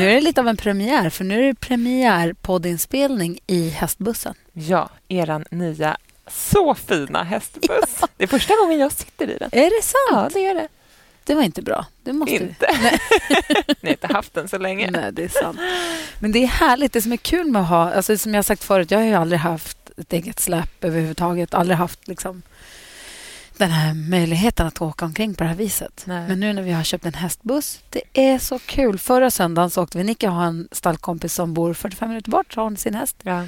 Nu är det lite av en premiär, för nu är det premiärpoddinspelning i hästbussen. Ja, eran nya så fina hästbuss. Det är första gången jag sitter i den. Är det sant? Ja, det är det. Det var inte bra. Det måste vi- Inte. Ni har inte haft den så länge. Nej, det är sant. Men det är härligt. Det som är kul med att ha... Alltså, som jag sagt förut, jag har ju aldrig haft ett eget släp överhuvudtaget. Aldrig haft liksom, den här möjligheten att åka omkring på det här viset. Nej. Men nu när vi har köpt en hästbuss, det är så kul. Förra söndagen så åkte vi. Nicke har en stallkompis som bor 45 minuter bort, har hon sin häst. Ja.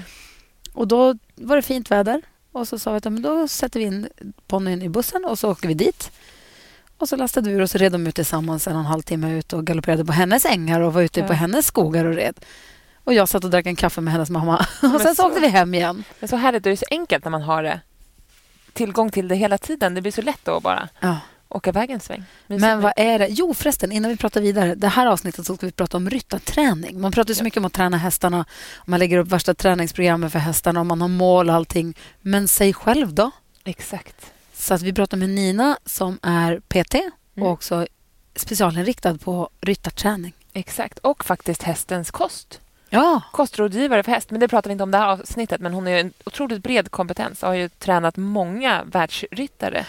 Och då var det fint väder. Och så sa vi att men då sätter vi in ponnyn i bussen och så åker vi dit. Och så lastade vi ur och så red de ut tillsammans en och en halv timme ut och galopperade på hennes ängar och var ute Ja. på hennes skogar och red. Och jag satt och drack en kaffe med hennes mamma. Och sen så så- åkte vi hem igen. Men så härligt, och det är så enkelt när man har det. Tillgång till det hela tiden. Det blir så lätt att bara Ja. åka iväg en sväng. Mysigt. Men vad är det? Jo, förresten, innan vi pratar vidare. Det här avsnittet så ska vi prata om ryttarträning. Man pratar så mycket om att träna hästarna. Man lägger upp värsta träningsprogrammen för hästarna och man har mål och allting. Men säg själv då? Exakt. Så att vi pratar med Nina som är PT och Mm. också specialinriktad på ryttarträning. Exakt. Och faktiskt hästens kost. Ja, Kostrådgivare för häst. Men det pratar vi inte om det här avsnittet. Men hon är en otroligt bred kompetens och har ju tränat många världsryttare.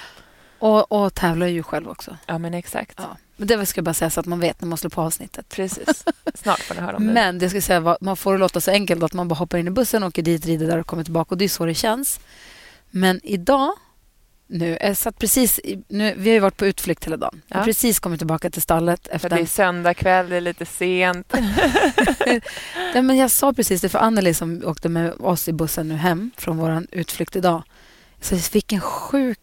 och, och tävlar ju själv också. Ja, men exakt. Ja. Men det ska jag bara säga så att man vet när man slår på avsnittet. Precis. Snart får ni höra om det. Men det ska säga, man får det låta så enkelt att man bara hoppar in i bussen, åker dit, rider där och kommer tillbaka. Och det är så det känns. Men idag, nu, jag satt precis i, nu, vi har ju varit på utflykt hela dagen. Jag har Ja. precis kommit tillbaka till stallet. Efter det är en, söndag kväll, det är lite sent. ja, men jag sa precis det för Anneli som åkte med oss i bussen nu hem från vår utflykt idag. Så vilken sjuk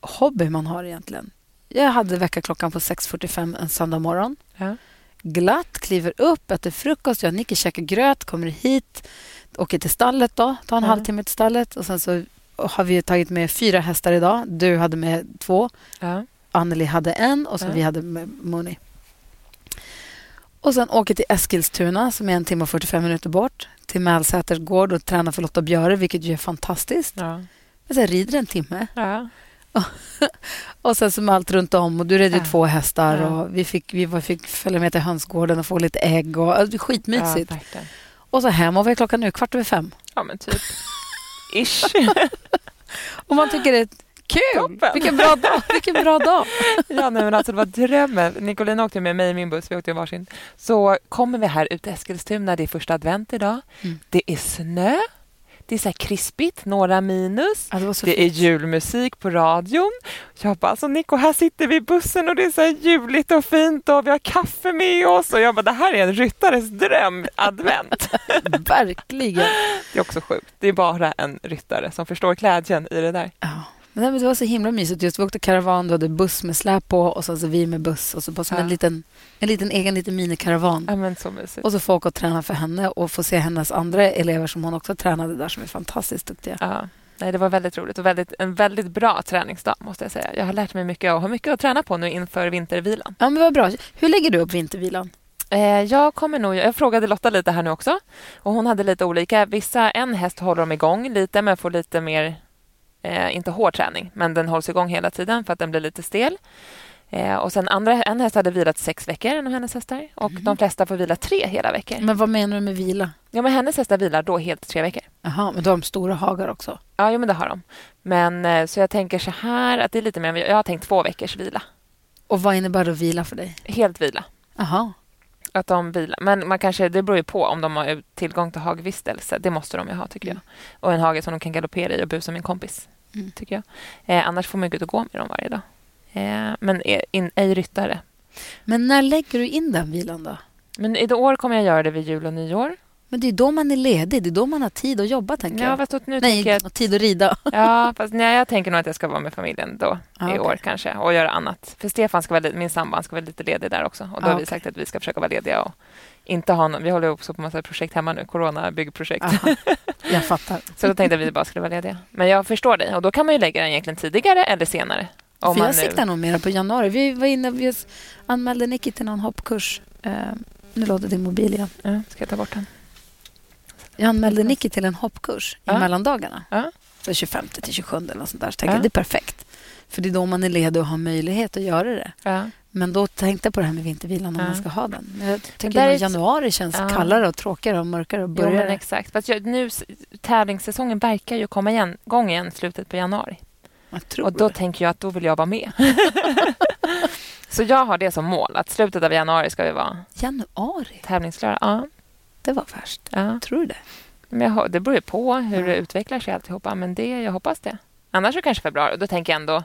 hobby man har egentligen. Jag hade väckarklockan på 6.45 en söndag morgon. Ja. glatt, kliver upp, äter frukost, jag och Nicky käkar gröt, kommer hit, åker till stallet då, tar en Ja. halvtimme till stallet och sen så har vi tagit med fyra hästar idag. Du hade med två, Ja. Anneli hade en och så Ja. vi hade med Moni. Och sen åker till Eskilstuna som är en timme och 45 minuter bort till Mälsäters gård och tränar för Lotta Björe, vilket ju är fantastiskt. Ja. Men sen rider en timme Ja. och sen som allt runt om. Och du red ju Ja. två hästar Ja. och vi fick, vi var- fick följa med till hönsgården och få lite ägg. Och, alltså, skitmysigt. Och så hem. Och vad är klockan nu? Kvart över fem. Ja, men typ. Ish. Och man tycker det är kul. Toppen. Vilken bra dag. Vilken bra dag. Ja, nej, men alltså det var drömmen. Nicolina åkte med mig i min buss, vi åkte i varsin. Så kommer vi här ut till Eskilstuna, det är första advent idag. Mm. Det är snö, det är så här krispigt, några minus. Ja, det Det är julmusik på radion. Jag bara, alltså Nico, här sitter vi i bussen och det är så här juligt och fint och vi har kaffe med oss. Och jag bara, det här är en ryttares dröm, advent. Verkligen. Det är också sjukt. Det är bara en ryttare som förstår glädjen i det där. Ja. Men nej, men det var så himla mysigt. Just, vi åkte karavan, du hade buss med släp på och sen så vi med buss. Och så bara som Ja. en, liten, en liten egen liten minikaravan. Ja, men så mysigt. Och så få åka och träna för henne och få se hennes andra elever som hon också tränade där som är fantastiskt duktiga. Ja. Nej, det var väldigt roligt och väldigt, en väldigt bra träningsdag måste jag säga. Jag har lärt mig mycket och har mycket att träna på nu inför vintervilan. Ja, men vad bra. Hur lägger du upp vintervilan? Eh, jag kommer nog, jag frågade Lotta lite här nu också och hon hade lite olika. Vissa, en häst håller de igång lite men får lite mer, eh, inte hård träning, men den hålls igång hela tiden för att den blir lite stel. Eh, och sen andra, en häst hade vilat sex veckor, en av hennes hästar. Och de flesta får vila tre hela veckor. Men vad menar du med vila? Ja, men hennes hästar vilar då helt tre veckor. Jaha, men då har de stora hagar också. Ja, jo, men det har de. Men eh, så jag tänker så här att det är lite mer, jag har tänkt två veckors vila. Och vad innebär då vila för dig? Helt vila. Jaha. Att de vilar. Men man kanske, det beror ju på om de har tillgång till hagvistelse. Det måste de ju ha, tycker jag. Och en hage som de kan galoppera i och busa med en kompis, Mm. tycker jag. Eh, annars får man gå ut och gå med dem varje dag. Eh, men in, ej ryttare. Men när lägger du in den vilan då? Men i år kommer jag göra det vid jul och nyår. Men det är då man är ledig. Det är då man har tid att jobba, tänker Ja, jag. fast nu Nej, tänker jag och tid att rida. Ja, fast nej, jag tänker nog att jag ska vara med familjen då Ja, i okej. år kanske och göra annat. För Stefan ska vara, min sambo, ska vara lite ledig där också. Och då Ja, har vi okej. sagt att vi ska försöka vara lediga och inte ha någon, vi håller också på massa projekt hemma nu, corona-byggprojekt. Aha. Jag fattar. Så då tänkte jag att vi bara skulle vara lediga. Men jag förstår dig och då kan man ju lägga den egentligen tidigare eller senare. Om För jag nu... siktar nog mer på januari. Vi var inne, vi anmälde Nicky till någon hoppkurs. Eh, nu låter din mobil igen. Ja, ska jag ta bort den? Jag anmälde Nicky till en hoppkurs Ja. i mellandagarna. Ja. Så 25 till 27 eller något sånt där. Så tänkte Ja. det är perfekt. För det är då man är ledig och har möjlighet att göra det. Ja. Men då tänkte jag på det här med vintervilan om man ska ha den. Jag tycker att januari känns kallare och tråkigare och mörkare och Jo, men exakt. Fast jag, nu, tävlingssäsongen verkar ju komma igen, igång igen slutet på januari. Och då det. tänker jag att då vill jag vara med. Så jag har det som mål, att slutet av januari ska vi vara Januari, tävlingsklara. Ja, det var värst. ja. Tror du det? Men jag, det beror ju på hur Ja. det utvecklar sig alltihopa. Men det, jag hoppas det. Annars så kanske februari. Och Då tänker jag ändå...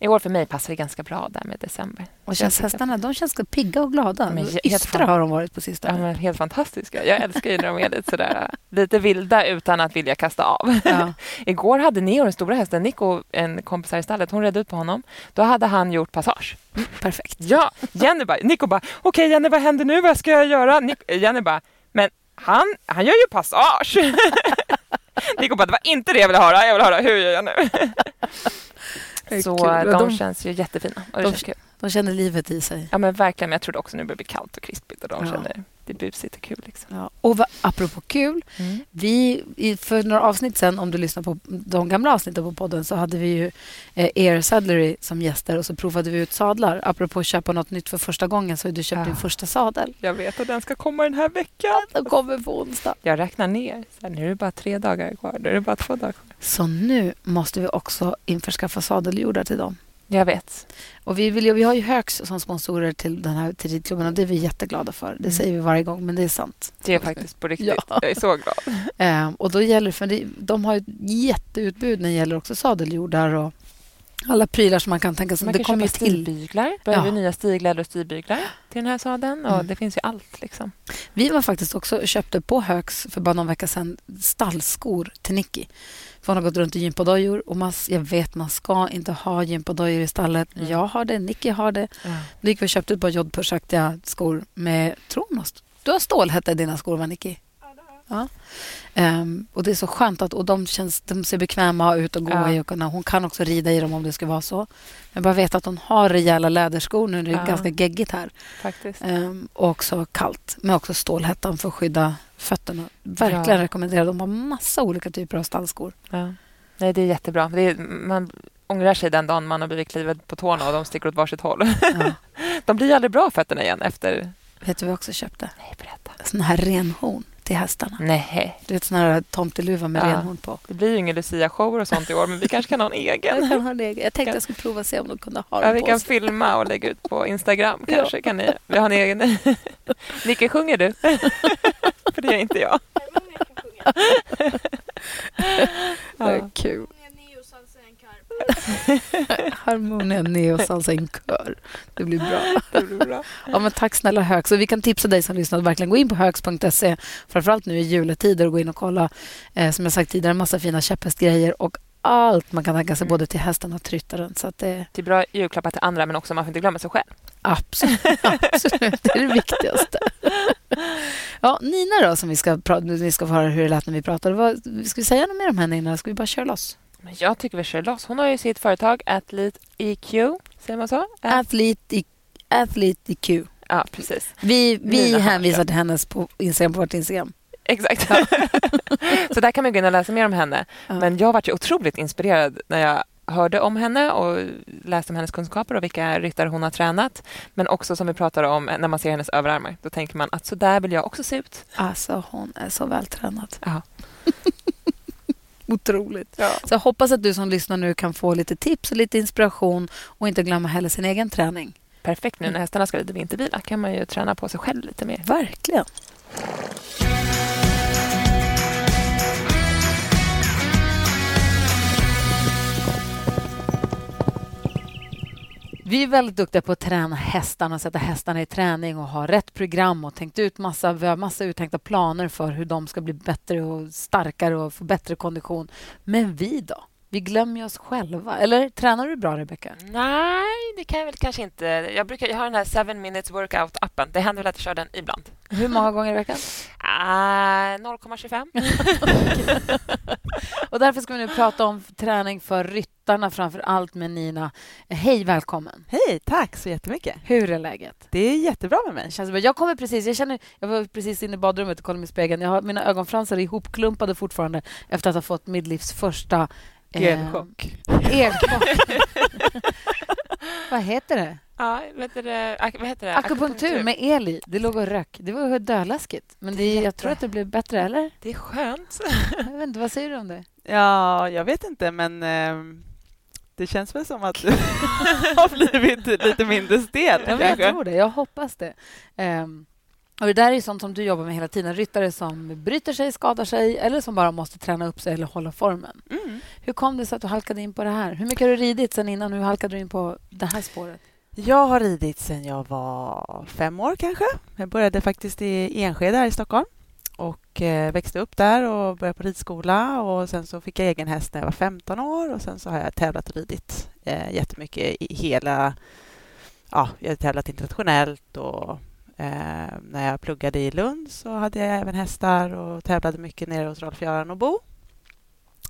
I år för mig passar det ganska bra där med december. Och känns hästarna, de känns pigga och glada. Men Ystra fan- har de varit på sistone. Ja, helt fantastiska. Jag älskar ju när de är lite sådär lite vilda utan att vilja kasta av. Ja. Igår hade Neo, den stora hästen, Nico, en kompis här i stallet, hon redde ut på honom. Då hade han gjort passage. Perfekt. Ja, Jenny bara, Nico bara, okej Jenny vad händer nu, vad ska jag göra? Nick, Jenny bara, men han, han gör ju passage. Nico bara, det var inte det jag ville höra, jag vill höra hur gör jag nu? Så kul. de, De- känns ju jättefina. Och det de- känns kul. De känner livet i sig. Ja men verkligen, men jag trodde också nu börjar det bli kallt och krispigt och de Ja. känner det är busigt och kul. Liksom. Ja. Och vad, apropå kul, vi, i- för några avsnitt sen, om du lyssnar på de gamla avsnitten på podden, så hade vi ju eh, Air Saddlery som gäster och så provade vi ut sadlar. Apropå att köpa något nytt för första gången så har du köpt Ja. din första sadel. Jag vet att den ska komma den här veckan. Den kommer på onsdag. Jag räknar ner. Här, nu är det bara tre dagar kvar. Nu är det bara två dagar kvar. Så nu måste vi också införskaffa sadeljordar till dem. Jag vet. Och vi, vill ju, vi har ju Högs som sponsorer till den här till ridklubben och det är vi jätteglada för. Det Mm. säger vi varje gång, men det är sant. Det är faktiskt på riktigt. Ja. Jag är så glad. Eh, och då gäller för det, de har ett jätteutbud när det gäller också sadeljordar och alla prylar som man kan tänka sig. Man Det kan kommer ju köpa till. stilbyglar. Behöver Ja. nya stilglädor och stilbyglar till den här sadeln. Och Mm. Det finns ju allt. Liksom. Vi var faktiskt också köpte på Högs för bara någon vecka sedan stallskor till Nicky. För hon har gått runt i gympaddojor och man, jag vet man ska inte ha gympaddojor i stallet. Mm. Jag har det, Nicky har det. Då gick vi och köpte ett par jodpushaktiga skor med, jag, du har stålhätta i dina skor va Nicky? Ja. Ehm, och det är så skönt att och de, känns, de ser bekväma ut att gå Ja. i. Och kunna, hon kan också rida i dem om det ska vara så. Men bara veta att hon har rejäla läderskor nu. Det är Ja. ganska geggigt här. Faktiskt. Ehm, och också kallt. Men också stålhättan för att skydda fötterna. Verkligen Ja. rekommenderar. De har massa olika typer av stallskor. Ja. Nej, det är jättebra. Det är, man ångrar sig den dagen man har blivit klivad på tårna och de sticker åt varsitt håll. Ja. De blir aldrig bra fötterna igen efter... Vet du vad jag också köpte? Nej, berätta. Såna här renhorn till hästarna. Nej, Du vet såna här tomteluva med Ja. renhorn på. det blir ju ingen Lucia-shower och sånt i år, men vi kanske kan ha en Jag, egen. kan ha det. jag tänkte jag skulle prova och se om de kunde ha Ja, dem vi på kan sig. filma och lägga ut på Instagram kanske. Kan ni, vi har en egen... Nicke, sjunger du? För det är inte jag. Det är Harmonia Neo Salsa in kör. Det blir bra. Det blir bra. Ja, men tack snälla Högs. Och vi kan tipsa dig som lyssnar att verkligen gå in på högs.se. Framförallt nu i juletider och gå in och kolla. Eh, som jag sagt tidigare, en massa fina käpphästgrejer och allt man kan tänka sig Mm. både till hästen och tryttaren. Så att det Det är bra julklappar till andra, men också man får inte glömma sig själv. absolut, absolut det är det viktigaste. Ja, Nina då, som vi ska, vi ska få höra hur det lät när vi pratade. Vad, ska vi säga något mer om henne innan? Ska vi bara köra loss? Men jag tycker vi kör loss. Hon har ju sitt företag Athlete EQ. Säger man så? Athlete, Athlete IQ. Ja, precis. Vi, vi hänvisar till hennes på Instagram, på vårt Instagram. Exakt. så där kan man gå in och läsa mer om henne. Ja. Men jag var ju otroligt inspirerad när jag hörde om henne och läste om hennes kunskaper och vilka ryttare hon har tränat. Men också som vi pratade om när man ser hennes överarmar. Då tänker man att så där vill jag också se ut. Alltså, hon är så vältränad. Ja. Otroligt. Ja. Så jag hoppas att du som lyssnar nu kan få lite tips och lite inspiration och inte glömma heller sin egen träning. Perfekt nu när hästarna ska rida vintervila kan man ju träna på sig själv lite mer. Verkligen. Vi är väldigt duktiga på att träna hästarna, sätta hästarna i träning och ha rätt program och tänkt ut massa, vi har massa uttänkta planer för hur de ska bli bättre och starkare och få bättre kondition. Men vi då? Vi glömmer oss själva. Eller tränar du bra, Rebecka? Nej, det kan jag väl kanske inte. Jag, brukar, jag har den här 7 minutes workout-appen. Det händer väl att jag kör den ibland. Hur många gånger i veckan? Ah, 0,25. och därför ska vi nu prata om träning för ryttarna, framför allt med Nina. Hej, välkommen. Hej, tack så jättemycket. Hur är läget? Det är jättebra med mig. Känns bra. Jag kommer precis, jag känner, jag var precis inne i badrummet och kollade i spegeln. Jag har, mina ögonfransar är ihopklumpade fortfarande efter att ha fått mitt livs första Elchock. Eh, elchock. vad heter det? Ja, vet det, vad heter det? Akupunktur med el i. Det låg och rök. Det var döläskigt. Men det, jag tror att det blev bättre, eller? Det är skönt. jag vet inte, vad säger du om det? Ja, jag vet inte, men eh, det känns väl som att du har blivit lite mindre stel. Ja, jag tror det. Jag hoppas det. Um, och Det där är sånt som du jobbar med hela tiden. Ryttare som bryter sig, skadar sig eller som bara måste träna upp sig eller hålla formen. Mm. Hur kom det sig att du halkade in på det här? Hur mycket har du ridit sen innan? Hur halkade du in på det här spåret? Jag har ridit sen jag var fem år kanske. Jag började faktiskt i Enskede här i Stockholm och eh, växte upp där och började på ridskola och sen så fick jag egen häst när jag var 15 år och sen så har jag tävlat och ridit eh, jättemycket i hela... Ja, jag har tävlat internationellt och Eh, när jag pluggade i Lund så hade jag även hästar och tävlade mycket nere hos Rolf-Göran och Bo.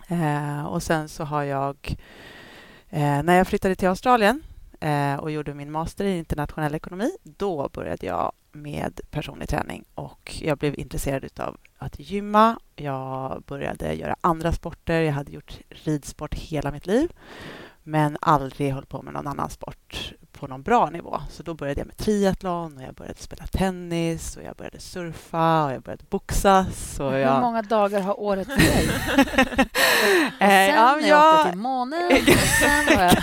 Eh, och sen så har jag... Eh, när jag flyttade till Australien eh, och gjorde min master i internationell ekonomi, då började jag med personlig träning och jag blev intresserad av att gymma. Jag började göra andra sporter. Jag hade gjort ridsport hela mitt liv men aldrig hållit på med någon annan sport på någon bra nivå. Så då började jag med triathlon och jag började spela tennis och jag började surfa och jag började boxas. Och jag... Hur många dagar har året för dig? och Eh, sen ja, jag jag- åkte till månen. sen jag...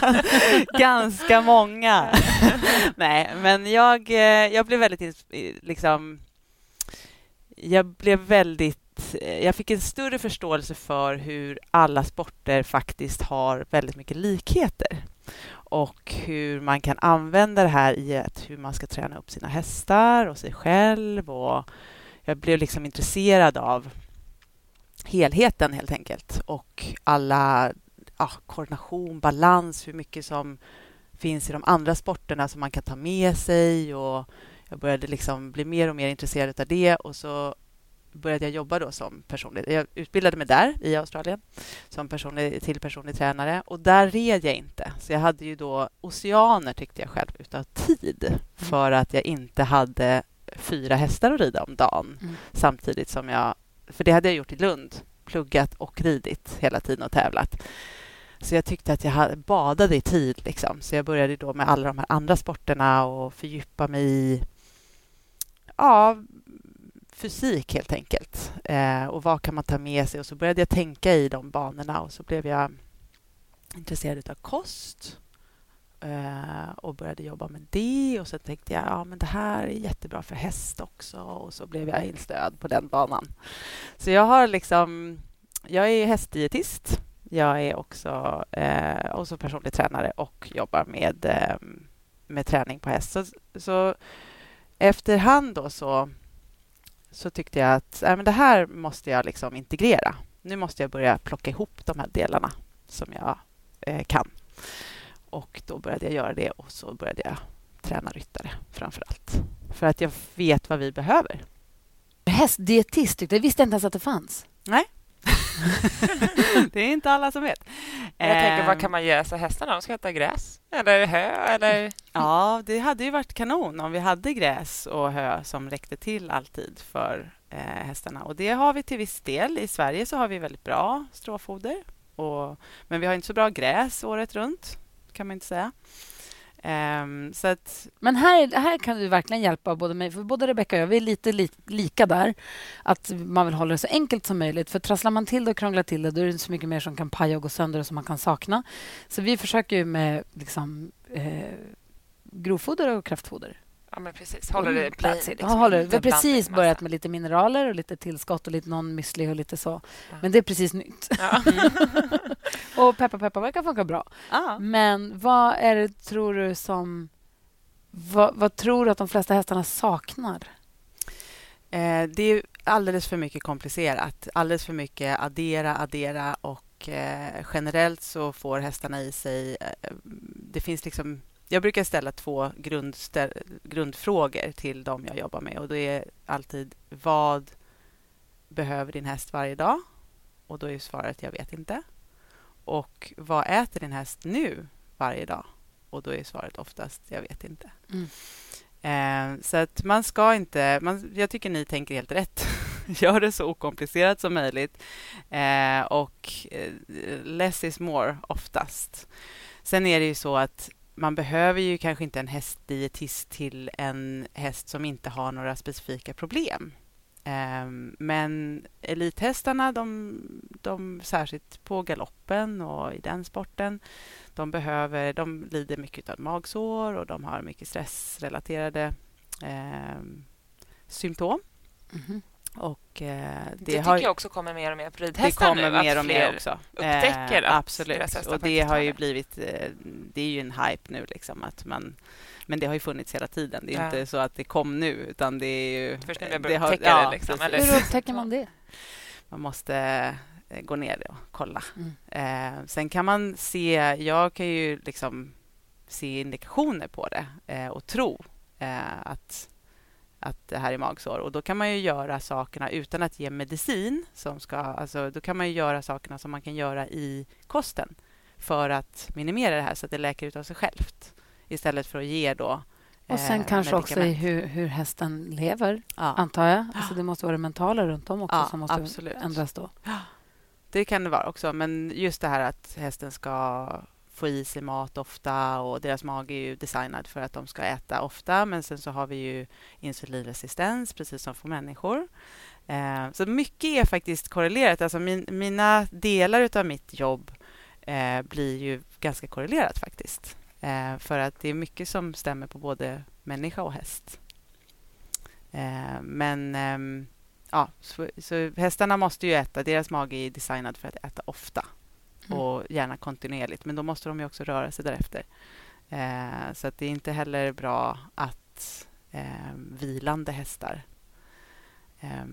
Ganska många. Nej, men jag, eh, jag blev väldigt... Liksom, jag blev väldigt... Eh, jag fick en större förståelse för hur alla sporter faktiskt har väldigt mycket likheter och hur man kan använda det här i ett, hur man ska träna upp sina hästar och sig själv. Och jag blev liksom intresserad av helheten helt enkelt och alla ja, koordination, balans, hur mycket som finns i de andra sporterna som man kan ta med sig. Och jag började liksom bli mer och mer intresserad av det och så började jag jobba då som personlig... Jag utbildade mig där i Australien som personlig, till personlig tränare och där red jag inte. Så jag hade ju då oceaner, tyckte jag själv, utav tid för att jag inte hade fyra hästar att rida om dagen Mm. samtidigt som jag... För det hade jag gjort i Lund, pluggat och ridit hela tiden och tävlat. Så jag tyckte att jag badade i tid. Liksom. Så jag började då med alla de här andra sporterna och fördjupa mig i ja, fysik helt enkelt. Eh, och vad kan man ta med sig? Och så började jag tänka i de banorna och så blev jag intresserad av kost eh, och började jobba med det. Och så tänkte jag ja men det här är jättebra för häst också. Och så blev jag instöd på den banan. Så jag har liksom... Jag är hästdietist. Jag är också, eh, också personlig tränare och jobbar med, eh, med träning på häst. Så, så efterhand då så, så tyckte jag att äh, men det här måste jag liksom integrera. Nu måste jag börja plocka ihop de här delarna som jag eh, kan. Och då började jag göra det och så började jag träna ryttare framför allt. För att jag vet vad vi behöver. Hästdietist, jag. visste inte ens att det fanns. det är inte alla som vet. Jag tänker, vad Ehm, kan man göra så hästarna? De ska äta gräs eller hö eller... Ja, det hade ju varit kanon om vi hade gräs och hö som räckte till alltid för eh, hästarna. Och det har vi till viss del. I Sverige så har vi väldigt bra stråfoder. Och, men vi har inte så bra gräs året runt, kan man inte säga. Um, så att, Men här, här kan du verkligen hjälpa både mig, för både Rebecka och jag, vi är lite li, lika där. Att man vill hålla det så enkelt som möjligt. För trasslar man till det och krånglar till det, då är det så mycket mer som kan paja och gå sönder och som man kan sakna. Så vi försöker ju med liksom, eh, grovfoder och kraftfoder. Ja, men precis. Håller det plats i Mm. liksom, ja, håller. Vi har precis börjat med lite mineraler och lite tillskott och lite någon müsli och lite så. Ja. Men det är precis nytt. Ja. och peppa peppa verkar funka bra. Ja. Men vad är det, tror du, som... Vad, vad tror du att de flesta hästarna saknar? Eh, det är alldeles för mycket komplicerat. Alldeles för mycket addera, addera och eh, generellt så får hästarna i sig... Eh, det finns liksom... Jag brukar ställa två grundstä- grundfrågor till dem jag jobbar med och det är alltid vad behöver din häst varje dag? Och då är svaret jag vet inte. Och vad äter din häst nu varje dag? Och då är svaret oftast jag vet inte. Mm. Eh, så att man ska inte... Man, jag tycker ni tänker helt rätt. Gör det så okomplicerat som möjligt. Eh, och eh, less is more oftast. Sen är det ju så att man behöver ju kanske inte en hästdietist till en häst som inte har några specifika problem. Ehm, men elithästarna, de, de, särskilt på galoppen och i den sporten, de, behöver, de lider mycket av magsår och de har mycket stressrelaterade eh, symptom. Mhm. Och, eh, Det, det, tycker har, jag också kommer mer och mer på det ridhästar kommer nu. att mer och mer fler också. upptäcker Eh, att absolut. Och det har ju det. blivit... eh, Det är ju en hype nu, liksom, att man... Men det har ju funnits hela tiden. Det är Ja. inte så att det kom nu, utan det är ju... Först nu vi det har- upptäcka det, liksom, eller? Hur upptäcker man det? Man måste eh, gå ner och kolla. Mm. Eh, sen kan man se... Jag kan ju liksom se indikationer på det eh, och tro eh, att, att det här är magsår. Och Då kan man ju göra sakerna utan att ge medicin. Som ska, alltså, då kan man ju göra sakerna som man kan göra i kosten för att minimera det här så att det läker ut av sig självt istället för att ge då Och sen eh, kanske också i hur, hur hästen lever, Ja. antar jag. Alltså det måste vara det mentala runt om också Ja, som måste absolut. ändras då. Det kan det vara också, men just det här att hästen ska få i sig mat ofta och deras mage är ju designad för att de ska äta ofta. Men sen så har vi ju insulinresistens, precis som för människor. Eh, så mycket är faktiskt korrelerat. Alltså min, mina delar av mitt jobb eh, blir ju ganska korrelerat faktiskt. Eh, för att det är mycket som stämmer på både människa och häst. Eh, men ehm, ja, så, så hästarna måste ju äta. Deras mage är designad för att äta ofta Mm. och gärna kontinuerligt. Men då måste de ju också röra sig därefter. Eh, så att det är inte heller bra att eh, vilande hästar eh,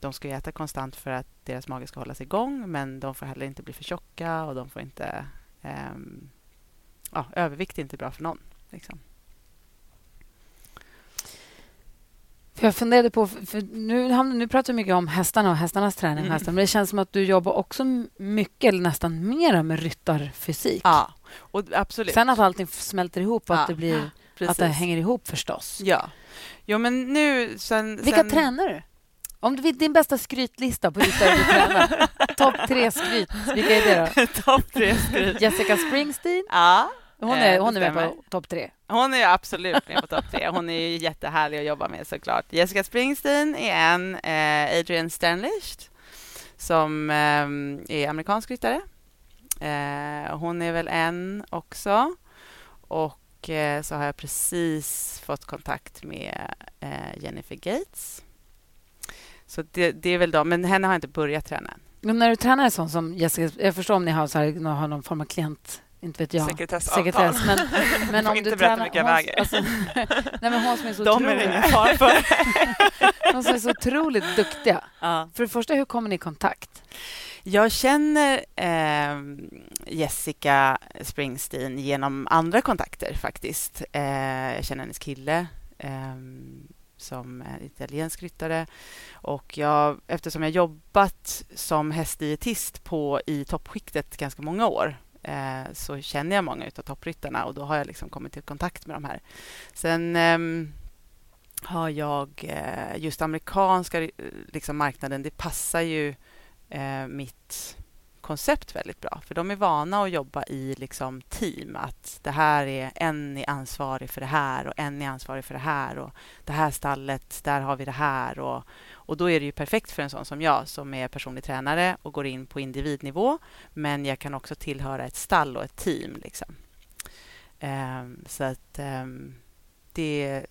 de ska ju äta konstant för att deras mage ska hållas igång men de får heller inte bli för tjocka och de får inte... Eh, ja, övervikt är inte bra för någon. Liksom. För jag funderade på, för nu, nu pratar vi mycket om hästarna och hästarnas träning. Mm. Hästar, men det känns som att du jobbar också mycket, eller nästan mera med ryttarfysik. Ja, och absolut. Sen att allting smälter ihop och Ja, att det, blir, Precis. att det hänger ihop förstås. Ja. Jo, men nu... Sen, Vilka sen... tränar du? Om du vill din bästa skrytlista på ryttare du tränar. Topp tre skryt. Vilka är det då? Topp tre skryt. Jessica Springsteen. Ja, Hon Eh, är, det hon är med på topp tre. hon är absolut med på topp tre. Hon är ju jättehärlig att jobba med såklart. Jessica Springsteen är en. Eh, Adrian Stanlish som eh, är amerikansk ryttare. Eh, hon är väl en också. Och eh, så har jag precis fått kontakt med eh, Jennifer Gates. Så det, det är väl de, men henne har jag inte börjat träna än. Men när du tränar en sån som Jessica, jag förstår om ni har, så här, har någon form av klient, inte vet jag. Sekretessavtal. Sekretess, men, men om inte du berätta tränar... vilka hon, vägar. alltså, nej, men hon som är så De är otroligt, ingen fara för. hon som är så otroligt duktiga. ja. För det första, hur kommer ni i kontakt? Jag känner eh, Jessica Springsteen genom andra kontakter faktiskt. Eh, jag känner hennes kille eh, som är italiensk ryttare. Och jag, eftersom jag jobbat som hästdietist på, i toppskiktet ganska många år eh, så känner jag många av toppryttarna och då har jag liksom kommit i kontakt med de här. Sen ehm, har jag eh, just amerikanska eh, liksom marknaden, det passar ju eh, mitt koncept väldigt bra. För de är vana att jobba i liksom team. Att det här är en är ansvarig för det här och en är ansvarig för det här. Och det här stallet, där har vi det här. Och, och då är det ju perfekt för en sån som jag som är personlig tränare och går in på individnivå. Men jag kan också tillhöra ett stall och ett team. Liksom. Ehm, så att ehm, det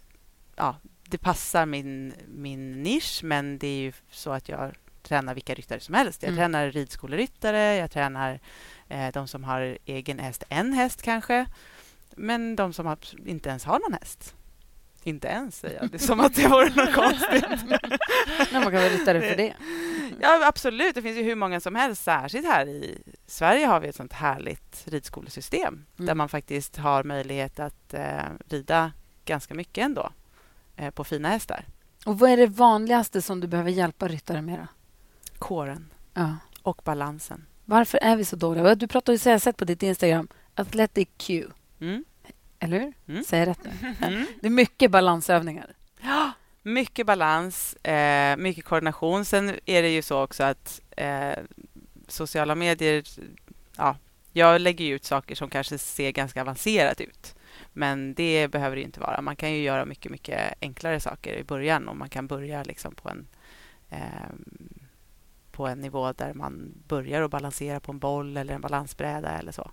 ja, det passar min, min nisch, men det är ju så att jag tränar vilka ryttare som helst. Jag Mm. tränar ridskoleryttare, jag tränar eh, de som har egen häst, en häst kanske, men de som inte ens har någon häst. Inte ens, säger jag. Det är som att det vore något konstigt. Nej, man kan vara ryttare för det. Ja, absolut. Det finns ju hur många som helst. Särskilt här i Sverige har vi ett sånt härligt ridskolesystem Mm. där man faktiskt har möjlighet att eh, rida ganska mycket ändå eh, på fina hästar. Och vad är det vanligaste som du behöver hjälpa ryttare med? Då? Kåren Ja. och balansen. Varför är vi så dåliga? Du pratar ju, jag sett på ditt Instagram, Athletic Q. Mm. Eller hur? Mm. Säger jag rätt nu? Mm. Det är mycket balansövningar. Mycket balans, eh, mycket koordination. Sen är det ju så också att eh, sociala medier... Ja, jag lägger ut saker som kanske ser ganska avancerat ut. Men det behöver det inte vara. Man kan ju göra mycket, mycket enklare saker i början och man kan börja liksom på en eh, på en nivå där man börjar att balansera på en boll eller en balansbräda eller så.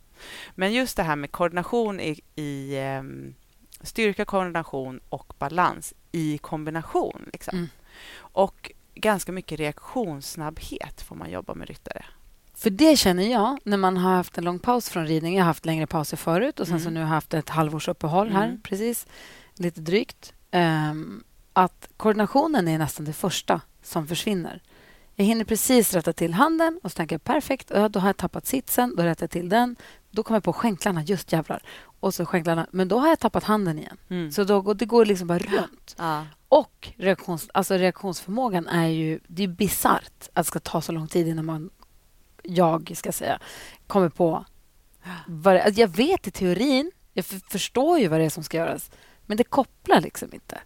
Men just det här med koordination i, i eh, styrka, koordination och balans i kombination. Liksom. Mm. Och ganska mycket reaktionssnabbhet får man jobba med ryttare. För det känner jag när man har haft en lång paus från ridning. Jag har haft längre pauser förut och sen Mm. så nu har jag haft ett halvårs uppehåll här Mm. precis. Lite drygt. Ehm, att koordinationen är nästan det första som försvinner. Jag hinner precis rätta till handen och så tänker jag perfekt, ja, då har jag tappat sitsen, då rättar jag till den. Då kommer jag på skänklarna, just jävlar. Och så skänklarna, men då har jag tappat handen igen. Mm. Så då, går- det går liksom bara runt. Ja. Och reaktions, alltså reaktionsförmågan är ju... Det är bisarrt att det ska ta så lång tid innan man, jag ska säga, kommer på... Vad alltså jag vet i teorin, jag förstår ju vad det är som ska göras, men det kopplar liksom inte.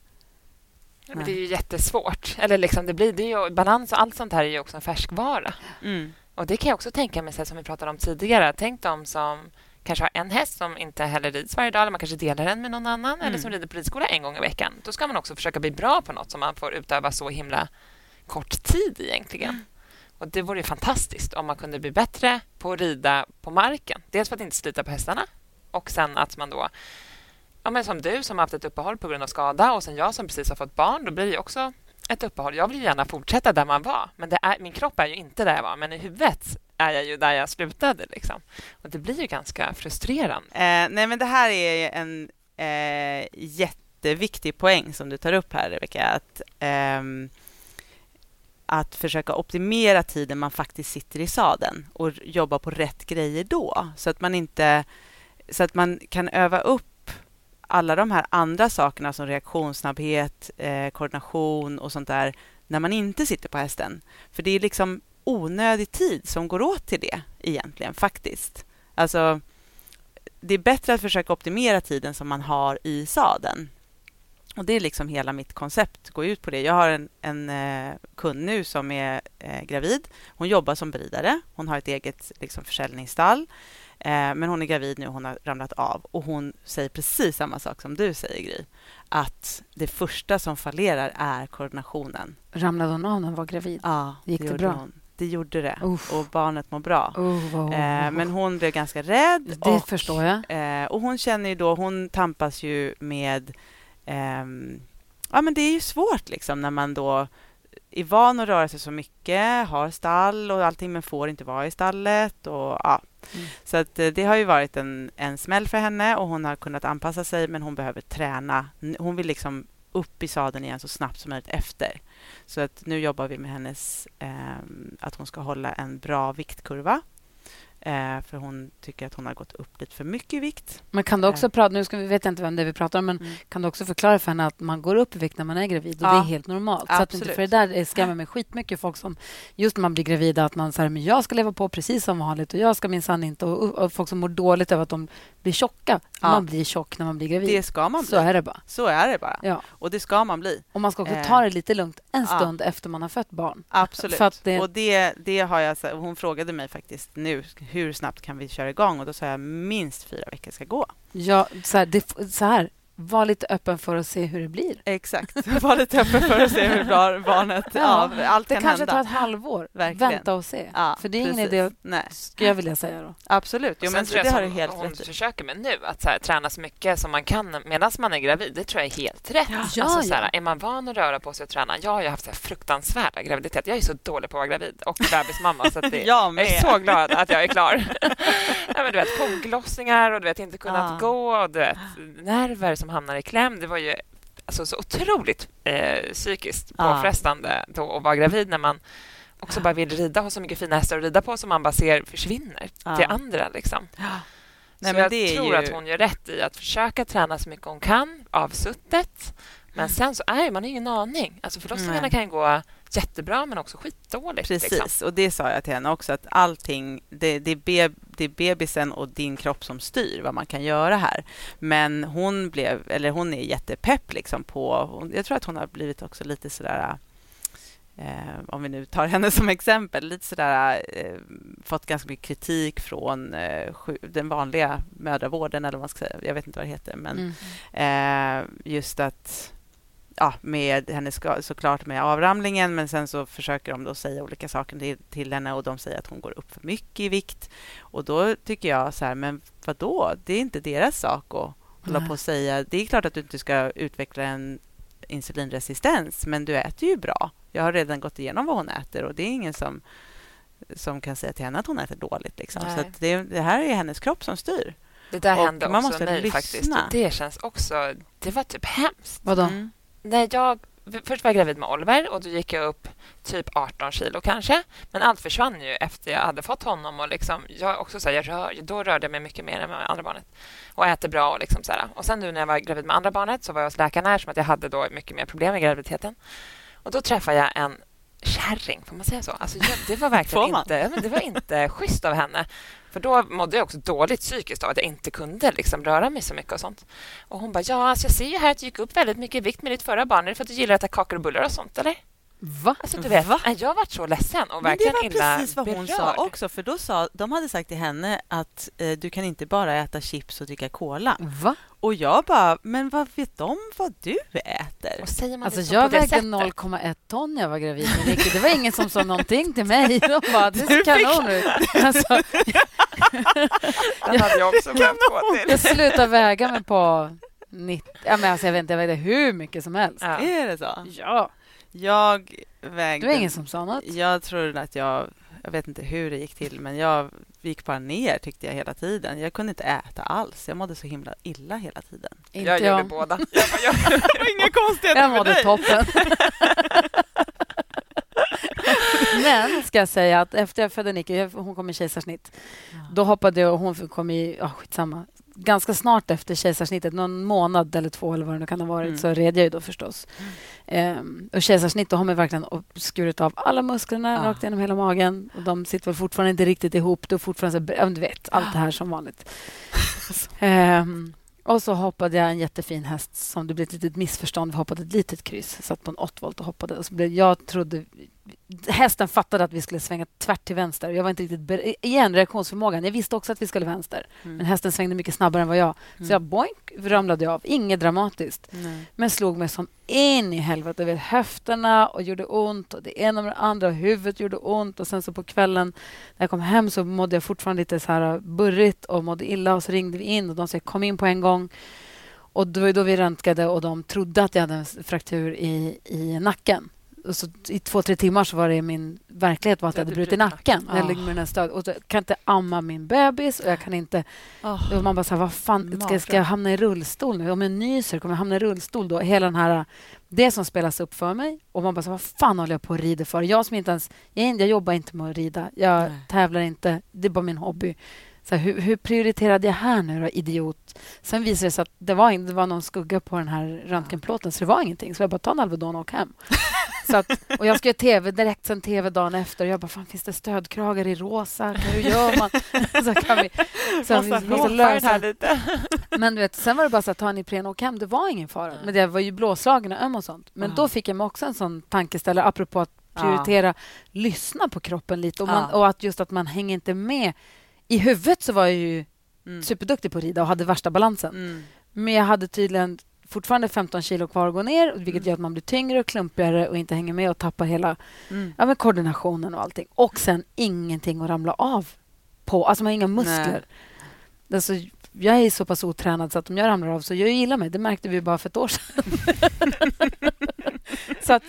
Men det är ju jättesvårt. Eller liksom, det blir, det ju, balans och allt sånt här är ju också en färskvara. Mm. Och Det kan jag också tänka mig, så som vi pratade om tidigare. Tänk de som kanske har en häst som inte heller rids varje dag eller man kanske delar den med någon annan eller som rider på ridskola en gång i veckan. Då ska man också försöka bli bra på något som man får utöva så himla kort tid egentligen. Och Det vore ju fantastiskt om man kunde bli bättre på att rida på marken. Dels för att inte slita på hästarna och sen att man då ja, men som du som har haft ett uppehåll på grund av skada och sen jag som precis har fått barn, då blir det också ett uppehåll. Jag vill gärna fortsätta där man var, men det är, min kropp är ju inte där jag var, men i huvudet är jag ju där jag slutade. Liksom. Och Det blir ju ganska frustrerande. Eh, nej, men det här är en eh, jätteviktig poäng som du tar upp här, Rebecka. Att, eh, att försöka optimera tiden man faktiskt sitter i sadeln och jobba på rätt grejer då. Så att man inte så att man kan öva upp alla de här andra sakerna som reaktionssnabbhet, eh, koordination och sånt där när man inte sitter på hästen. För det är liksom onödig tid som går åt till det egentligen, faktiskt. Alltså, det är bättre att försöka optimera tiden som man har i sadeln. Och Det är liksom hela mitt koncept, går ut på det. Jag har en, en eh, kund nu som är eh, gravid. Hon jobbar som beridare. Hon har ett eget liksom, försäljningsstall. Eh, men hon är gravid nu, hon har ramlat av. Och Hon säger precis samma sak som du säger, Gry. Att det första som fallerar är koordinationen. Ramlade hon av när hon var gravid? Ja, Gick det gjorde bra? Hon. Det gjorde det. Uff. Och barnet mår bra. Oh, vad- Eh, men hon blev ganska rädd. det och, förstår jag. Eh, och hon känner ju då, hon tampas ju med... ehm, ja, men det är ju svårt liksom när man då är van att röra sig så mycket, har stall och allting, men får inte vara i stallet. Och, ja. Mm. Så att, eh, det har ju varit en, en smäll för henne och hon har kunnat anpassa sig, men hon behöver träna. Hon vill liksom upp i sadeln igen så snabbt som möjligt efter. Så att nu jobbar vi med hennes, ehm, att hon ska hålla en bra viktkurva. Eh, för hon tycker att hon har gått upp lite för mycket i vikt. Men kan du också Eh. prata, nu ska vi, vet jag inte vem det är vi pratar om, men Mm. kan du också förklara för henne att man går upp i vikt när man är gravid och Ja. det är helt normalt? Så att inte, för det där skrämmer mig skitmycket folk som, just när man blir gravida, att man säger men jag ska leva på precis som vanligt och jag ska minsann inte, och, och folk som mår dåligt över att de blir tjocka. Ja. Man blir tjock när man blir gravid. Det ska man Så bli. är det bara. Så är det bara. Ja. Och det ska man bli. Och man ska också Eh. ta det lite lugnt en stund efter man har fött barn. Absolut. Det- Och det, det har jag, så- hon frågade mig faktiskt nu, hur snabbt kan vi köra igång? Och då sa jag minst fyra veckor ska gå. Ja, så här, det, så här, var lite öppen för att se hur det blir. Exakt. Var lite öppen för att se hur bra barnet... Ja, allt det kan kanske hända. tar ett halvår. Verkligen. Vänta och se. Ja, för det är ingen idé, Nej. skulle jag vilja säga då. Absolut. Jo, men tror det jag har du helt hon rätt i. försöker med nu, att så här, träna så mycket som man kan medan man är gravid, det tror jag är helt rätt. Ja, alltså, ja. Så här, är man van att röra på sig och träna... Jag har ju haft så här fruktansvärda graviditeter. Jag är så dålig på att vara gravid och bebismamma. Så att det, Jag jag är så glad att jag är klar. ja, men du vet, foglossningar och du vet, inte kunnat Ja. gå och du vet, nerver som hamnar i kläm. Det var ju alltså, så otroligt eh, psykiskt Ja. påfrestande då att vara gravid när man också bara vill rida, ha så mycket fina hästar att rida på som man bara ser försvinner Ja. till andra. Liksom. Nej, så men jag tror ju- att hon gör rätt i att försöka träna så mycket hon kan avsuttet. Men sen så är man har ingen aning. Alltså förlossningarna Nej. kan gå jättebra men också skitdåligt. Precis, Liksom. och det sa jag till henne också att allting, det, det, är be, det är bebisen och din kropp som styr vad man kan göra här. Men hon blev, eller hon är jättepepp liksom på, jag tror att hon har blivit också lite sådär Eh, om vi nu tar henne som exempel, lite sådär, eh, fått ganska mycket kritik från eh, den vanliga mödravården, eller vad man ska säga. Jag vet inte vad det heter, men Mm. Eh, just att ja, med henne såklart med avramlingen men sen så försöker de då säga olika saker till, till henne och de säger att hon går upp för mycket i vikt. Och då tycker jag så här, men vad då? Det är inte deras sak att hålla på och säga. Det är klart att du inte ska utveckla en insulinresistens men du äter ju bra. Jag har redan gått igenom vad hon äter och det är ingen som, som kan säga till henne att hon äter dåligt. Liksom. Nej. Så det, det här är hennes kropp som styr. Det där Och hände man också måste mig lyssna. faktiskt. Och det känns också... Det var typ hemskt. Vadå? Mm. När jag, först var jag gravid med Oliver och då gick jag upp typ 18 kilo kanske. Men allt försvann ju efter jag hade fått honom. Och liksom, jag också så här, jag rör, då rörde jag mig mycket mer än med andra barnet. Och äter bra. Och, liksom så här. och sen nu när jag var gravid med andra barnet så var jag hos läkaren här som att jag hade då mycket mer problem med graviditeten. Och då träffade jag en kärring, får man säga så? Alltså, jag, det var verkligen inte, det var inte schysst av henne. För då mådde jag också dåligt psykiskt av att jag inte kunde liksom röra mig så mycket och sånt. Och hon bara, ja, alltså jag ser ju här att du gick upp väldigt mycket i vikt med ditt förra barn. Är det för att du gillar att äta kakor och bullar och sånt, eller? Va? Alltså, du vet, Va? jag varit så ledsen och Men det verkligen var illa precis vad hon berörd. sa också. För då sa, De hade sagt till henne att eh, du kan inte bara äta chips och dricka cola. Va? Och jag bara, men vad vet de vad du äter? Och säger man Alltså det så jag det vägde sättet? 0,1 ton när jag var gravid med Nicky. Det var ingen som sa någonting till mig. De bara, det Du ser kanon ut. Alltså, Den hade jag också behövt gå till. jag slutade väga mig på 90... Ja, men alltså, jag vet inte, jag vägde hur mycket som helst. Ja. Är det så? Ja. Jag vägde... Det var ingen som sa något. Jag tror att jag... Jag vet inte hur det gick till, men jag gick bara ner tyckte jag hela tiden. Jag kunde inte äta alls. Jag mådde så himla illa hela tiden. Inte Jag gjorde jag. båda. Jag, jag, Inga konstigheter Jag mådde toppen. Men ska jag säga att efter jag födde Nicky, jag- hon kom i kejsarsnitt, då hoppade jag och hon kom i, ja skitsamma, ganska snart efter kejsarsnittet, någon månad eller två eller vad det nu kan ha varit, Mm. så red jag ju då förstås. Ehm, och kejsarsnitt, då har man verkligen skurit av alla musklerna Ja. rakt genom hela magen. Och de sitter väl fortfarande inte riktigt ihop. Det är fortfarande så, du vet, allt det här som vanligt. Ehm, och så hoppade jag en jättefin häst som det blev ett litet missförstånd. Vi hoppade ett litet kryss, satt på en 8 volt och hoppade. Och så blev, jag trodde... Hästen fattade att vi skulle svänga tvärt till vänster. Jag var inte riktigt... ber- Igen, reaktionsförmågan. Jag visste också att vi skulle vänster. Mm. Men hästen svängde mycket snabbare än vad jag. Så jag boink, ramlade av. Inget dramatiskt. Nej. Men slog mig som in i helvete. Vet, höfterna och gjorde ont. Och det ena med det andra. Och huvudet gjorde ont. Och sen så på kvällen när jag kom hem så mådde jag fortfarande lite så här burrigt och mådde illa. Och så ringde vi in och de sa kom in på en gång. Och det var då vi röntgade och de trodde att jag hade en fraktur i, i nacken. Och så I två, tre timmar så var det min verklighet var att jag hade brutit nacken. nacken. Jag ligger med den stöd. Och så kan jag inte amma min bebis och jag kan inte Åh. och man bara så här, vad fan, ska, ska jag hamna i rullstol nu? Om jag nyser, kommer jag hamna i rullstol då? Hela den här, det som spelas upp för mig. Och man bara så här, vad fan håller jag på att rida för? Jag som inte ens, jag, jag jobbar inte med att rida. Jag Nej. tävlar inte. Det är bara min hobby. Så här, hur, hur prioriterade jag här nu då, idiot? Sen visade det sig att det var, det var någon skugga på den här röntgenplåten, så det var ingenting. Så jag bara, ta en Alvedon och åk hem. Så att, och jag ska göra tv, direkt sen tv dagen efter. Och jag bara, fan, finns det stödkragar i rosa? Hur gör man? Så kan vi, så vi måste Råfärg lösa här lite. men du vet, sen var det bara så att ta en Ipren och åk hem. Det var ingen fara. Men det var ju blåslagen och öm och sånt. Men då fick jag mig också en sån tankeställare apropå att prioritera, lyssna på kroppen lite. Och, man, och att just att man hänger inte med. I huvudet så var jag ju Mm. superduktig på att rida och hade värsta balansen. Mm. Men jag hade tydligen fortfarande 15 kilo kvar att gå ner vilket gör att man blir tyngre och klumpigare och inte hänger med och tappar hela Mm. ja, men koordinationen och allting. Och sen ingenting att ramla av på. Alltså man har inga muskler. Alltså, jag är så pass otränad så att om jag ramlar av så gör jag illa mig. Det märkte vi bara för ett år sedan. så att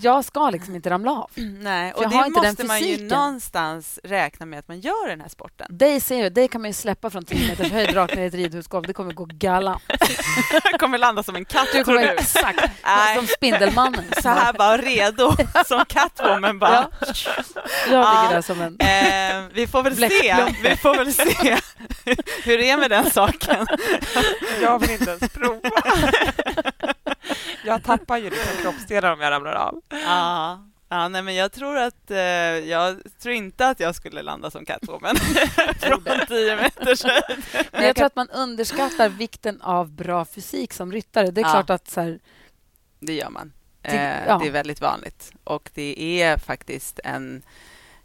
jag ska liksom inte ramla av. Nej, och det måste man ju någonstans räkna med att man gör den här sporten. Dig ser jag, dig kan man ju släppa från 10 meters höjd rakt ner i ett ridhusgolv. Det kommer gå galan. Jag kommer landa som en katt, Du tror kommer du? exakt Nej. som Spindelmannen. Så här bara redo, som Catwoman bara. Ja. Jag ligger Ja. där som en... Eh, vi får väl se. Vi får väl se hur det är med den saken. Jag vill inte ens prova. Jag tappar ju liksom kroppsdelar om jag ramlar av. Ja. Ja, nej, men jag tror att eh, jag tror inte att jag skulle landa som Catwoman från 10 meters höjd. Men jag tror att man underskattar vikten av bra fysik som ryttare. Det är Ja. klart att så här, Det gör man. Det- Eh, ja. Det är väldigt vanligt. Och det är faktiskt en...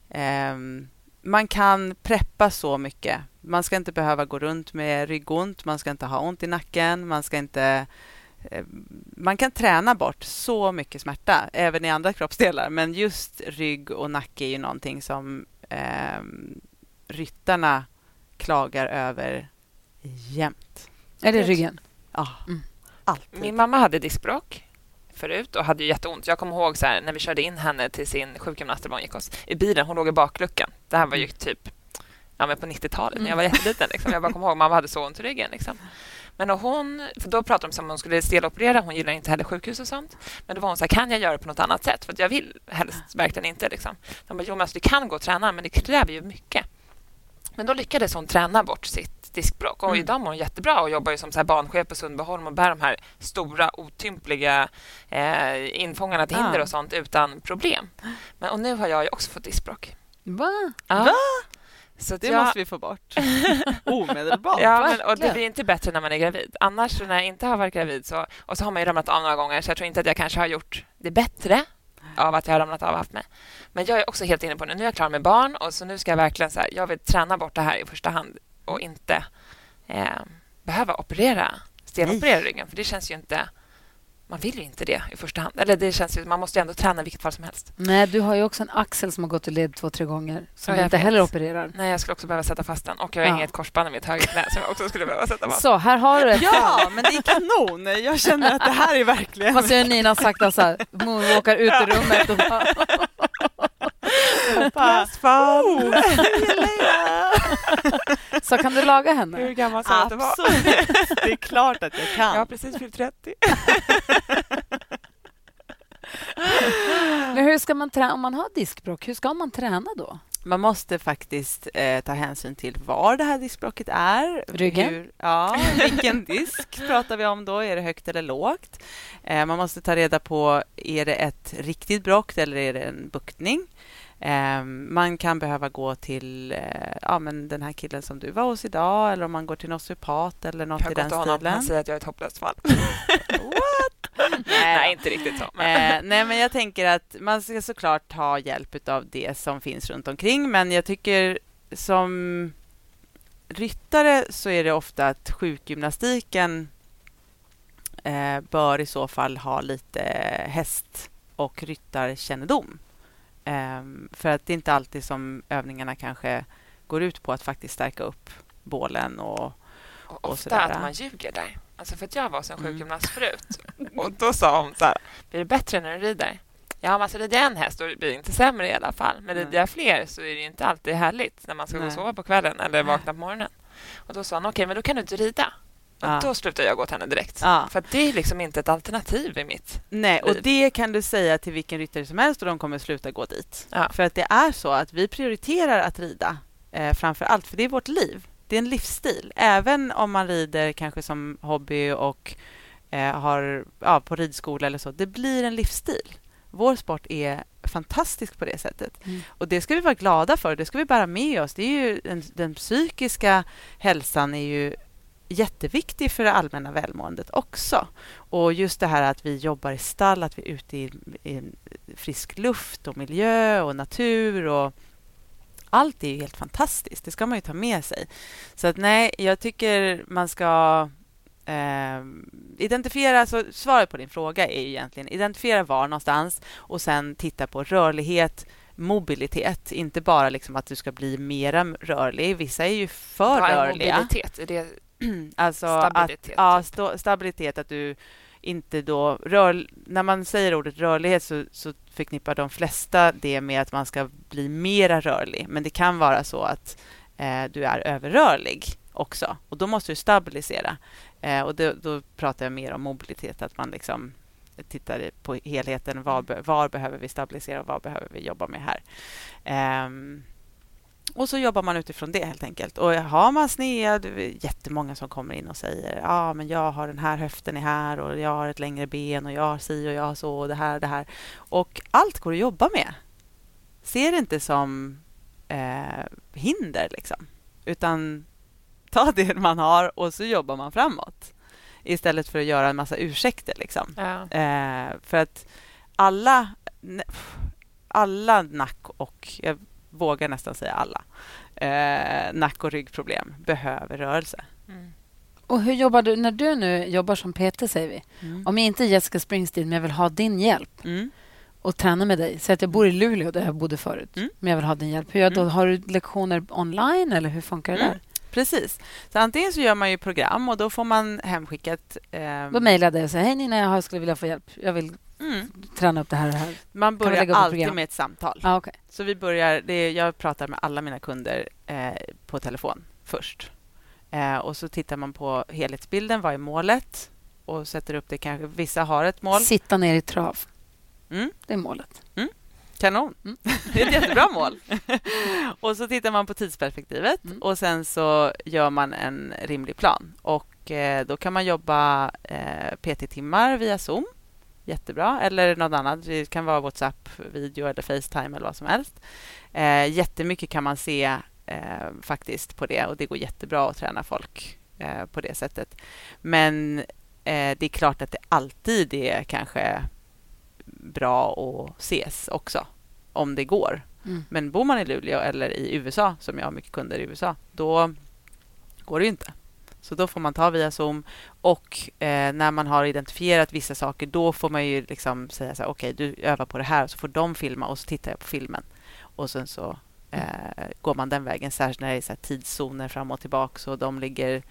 ehm, man kan preppa så mycket. Man ska inte behöva gå runt med ryggont, man ska inte ha ont i nacken, man ska inte... eh, Man kan träna bort så mycket smärta, även i andra kroppsdelar. Men just rygg och nacke är ju någonting som ehm, ryttarna klagar över jämt. är det ryggen? Ja, Mm. alltid. Min mamma hade diskbråck förut och hade ju jätteont. Jag kommer ihåg så här, när vi körde in henne till sin sjukgymnast gick i bilen. Hon låg i bakluckan. Det här var ju typ ja, men på 90-talet, när jag var jätteliten. Liksom. Jag bara kommer ihåg mamma hade så ont i ryggen. Liksom. Men hon, för då pratade de om att hon skulle steloperera. Hon gillar inte heller sjukhus och sånt. Men då var hon så här, kan jag göra det på något annat sätt? För att jag vill helst verkligen inte. Liksom. De bara, jo men alltså, du kan gå och träna, men det kräver ju mycket. Men då lyckades hon träna bort sitt diskbråck. Och Mm. idag mår hon jättebra och jobbar ju som så här barnchef på Sundbyholm och bär de här stora, otympliga eh, infångarna till hinder och sånt utan problem. Men, och nu har jag ju också fått diskbråck. Va? Ja. Va? Så Det jag, måste vi få bort. Omedelbart. Ja, men, och det blir inte bättre när man är gravid. Annars när jag inte har varit gravid så, och så har man ju ramlat av några gånger så jag tror inte att jag kanske har gjort det bättre av att jag har ramlat av och haft mig. Men jag är också helt inne på det. Nu är jag klar med barn och så nu ska jag verkligen så här, jag vill träna bort det här i första hand och inte eh, behöva operera, steloperera ryggen för det känns ju inte man vill ju inte det i första hand. Eller det känns ju, man måste ju ändå träna i vilket fall som helst. Nej, du har ju också en axel som har gått i led två, tre gånger som jag inte vet. heller opererar. Nej, jag skulle också behöva sätta fast den. Och jag har Ja. inget korsband i mitt högra knä som jag också skulle behöva sätta fast. Så, här har du ett Ja, men det är kanon. Jag känner att det här är verkligen... Man ser Nina sakta så här, moonwalkar ut ur rummet. Och bara, Passfall. så kan du laga Hur henne? gammal sa du att var? Absolut. Det är klart att jag kan. Jag har precis fyllt 30. Men hur ska man träna, om man har diskbråck, hur ska man träna då? Man måste faktiskt eh, ta hänsyn till var det här diskbråcket är. Ryggen? Hur, ja, vilken disk pratar vi om då? Är det högt eller lågt? Eh, man måste ta reda på, är det ett riktigt bråck eller är det en buktning? Eh, man kan behöva gå till eh, ja, men den här killen som du var hos idag eller om man går till en osteopat eller något Jag i den till honom. stilen. Han säger att jag är ett hopplöst fall. Nej, Nej, inte riktigt så. Men... Eh, nej, men jag tänker att man ska såklart ha hjälp av det som finns runt omkring. Men jag tycker som ryttare så är det ofta att sjukgymnastiken eh, bör i så fall ha lite häst och ryttarkännedom. Eh, för att det är inte alltid som övningarna kanske går ut på att faktiskt stärka upp bålen och Och och ofta sådär. att man ljuger där. Alltså för att jag var som Mm. sjukgymnast förut. Och då sa hon så här, blir det bättre när du rider? Ja, men alltså rider jag en häst då blir det inte sämre i alla fall. Men Nej. rider jag fler så är det inte alltid härligt när man ska gå och Nej. sova på kvällen eller vakna på morgonen. Och då sa hon, okej, men då kan du inte rida. Och Ja. då slutade jag gå till henne direkt. Ja. För det är liksom inte ett alternativ i mitt. Nej, och liv. det kan du säga till vilken ryttare som helst och de kommer sluta gå dit. Ja. För att det är så att vi prioriterar att rida eh, framför allt, för det är vårt liv. Det är en livsstil. Även om man rider kanske som hobby och eh, har ja, på ridskola eller så. Det blir en livsstil. Vår sport är fantastisk på det sättet. Mm. Och det ska vi vara glada för. Det ska vi bära med oss. Det är ju, den, den psykiska hälsan är ju jätteviktig för det allmänna välmåendet också. Och just det här att vi jobbar i stall, att vi är ute i, i frisk luft och miljö och natur och allt är ju helt fantastiskt. Det ska man ju ta med sig. Så att nej, jag tycker man ska Eh, identifiera, så svaret på din fråga är ju egentligen identifiera var någonstans och sen titta på rörlighet, mobilitet. Inte bara liksom att du ska bli mera rörlig. Vissa är ju för Vad är rörliga. mobilitet? Är det Alltså Stabilitet, Att, ja, sta- stabilitet. Att du inte då... Rör, när man säger ordet rörlighet så, så förknippar de flesta det med att man ska bli mera rörlig. Men det kan vara så att eh, du är överrörlig också. Och då måste du stabilisera. Eh, och då, då pratar jag mer om mobilitet. Att man liksom tittar på helheten. Var, var behöver vi stabilisera och vad behöver vi jobba med här? Ehm, och så jobbar man utifrån det helt enkelt. Och har man snea, det är jättemånga som kommer in och säger ja, men jag har den här höften är här och jag har ett längre ben och jag har si och jag har så och det här och det här. Och allt går att jobba med. Se det inte som eh, hinder liksom. Utan ta det man har och så jobbar man framåt. Istället för att göra en massa ursäkter liksom. Ja. Eh, för att alla, alla nack och, jag vågar nästan säga alla, eh, nack och ryggproblem behöver rörelse. Mm. Och hur jobbar du när du nu jobbar som PT, säger vi? Om jag inte är Jessica Springsteen, men jag vill ha din hjälp Mm. och träna med dig. Säg att jag bor i Luleå, där jag bodde förut, Mm. men jag vill ha din hjälp. Hur gör jag då? Mm. Har du lektioner online eller hur funkar det Mm. där? Precis. Så antingen så gör man ju program och då får man hemskickat... Eh, Då mejlar jag dig och säger hej Nina, jag skulle vilja få hjälp. Jag vill mm, träna upp det här och det här. man börjar ett alltid med ett samtal. Ah, okay. Så vi börjar, det är, jag pratar med alla mina kunder eh, på telefon först. Eh, och så tittar man på helhetsbilden. Vad är målet? Och sätter upp det. Kanske, vissa har ett mål. Sitta ner i trav. Mm. Det är målet. Kanon. Mm. Det är ett jättebra mål. och så tittar man på tidsperspektivet Mm. och sen så gör man en rimlig plan. Och eh, Då kan man jobba eh, PT-timmar via Zoom. Jättebra. Eller något annat. Det kan vara WhatsApp, video eller Facetime eller vad som helst. Eh, jättemycket kan man se eh, faktiskt på det och det går jättebra att träna folk eh, på det sättet. Men eh, det är klart att det alltid är kanske bra att ses också, om det går. Mm. Men bor man i Luleå eller i USA, som jag har mycket kunder i USA, då går det ju inte. Så då får man ta via Zoom och eh, när man har identifierat vissa saker, då får man ju liksom säga så här, okej, du övar på det här, och så får de filma och så tittar jag på filmen. Och sen så eh, går man den vägen, särskilt när det är så här tidszoner fram och tillbaka, så de ligger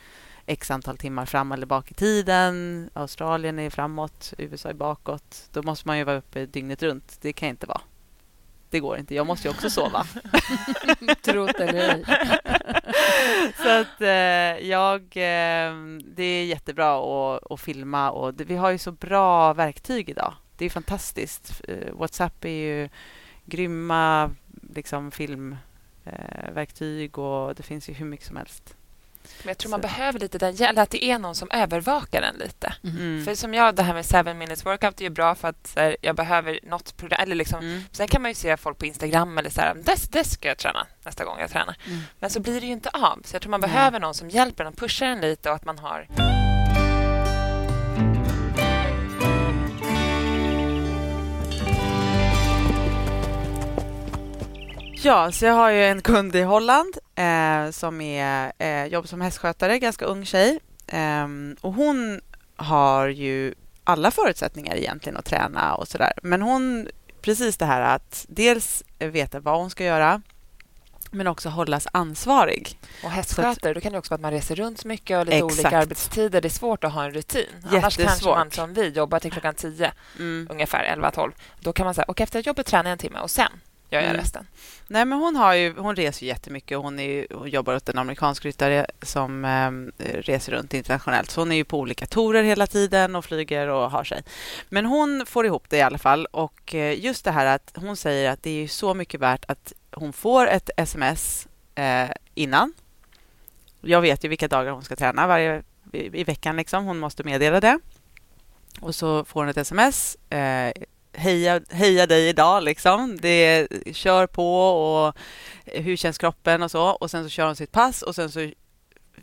x antal timmar fram eller bak i tiden. Australien är framåt, USA är bakåt. Då måste man ju vara uppe dygnet runt. Det kan inte vara. Det går inte. Jag måste ju också sova. Trot eller ej. Så att eh, jag... Eh, det är jättebra att, att filma och vi har ju så bra verktyg idag. Det är fantastiskt. Eh, Whatsapp är ju grymma liksom, filmverktyg och det finns ju hur mycket som helst. Men jag tror man Så. behöver lite den hjälp, att det är någon som övervakar en lite. Mm. För som jag, det här med seven minutes workout är ju bra för att här, jag behöver något program. Eller liksom, Mm. Sen kan man ju se folk på Instagram eller så här, det, ska jag träna nästa gång jag tränar. Mm. Men så blir det ju inte av. Så jag tror man behöver någon som hjälper en och pushar en lite och att man har... Ja, så jag har ju en kund i Holland eh, som är, eh, jobbar som hästskötare, ganska ung tjej. Ehm, och hon har ju alla förutsättningar egentligen att träna och sådär. Men hon, precis det här att dels veta vad hon ska göra men också hållas ansvarig. Och hästskötare, då kan det också vara att man reser runt så mycket och lite Exakt. olika arbetstider. Det är svårt att ha en rutin. Annars kanske Jättesvårt. man som vi jobbar till klockan 10, Mm. ungefär 11-12. Då kan man säga, och efter jobbet tränar jag en timme och sen gör jag Mm. resten. Nej, men hon, har ju, hon reser ju jättemycket. Hon, är ju, hon jobbar åt en amerikansk ryttare som eh, reser runt internationellt. Så hon är ju på olika torer hela tiden och flyger och har sig. Men hon får ihop det i alla fall. Och eh, just det här att hon säger att det är så mycket värt att hon får ett sms eh, innan. Jag vet ju vilka dagar hon ska träna varje i, i veckan. Liksom. Hon måste meddela det. Och så får hon ett sms. Eh, heja, heja dig idag, liksom. Det kör på och hur känns kroppen och så. Och sen så kör hon sitt pass och sen så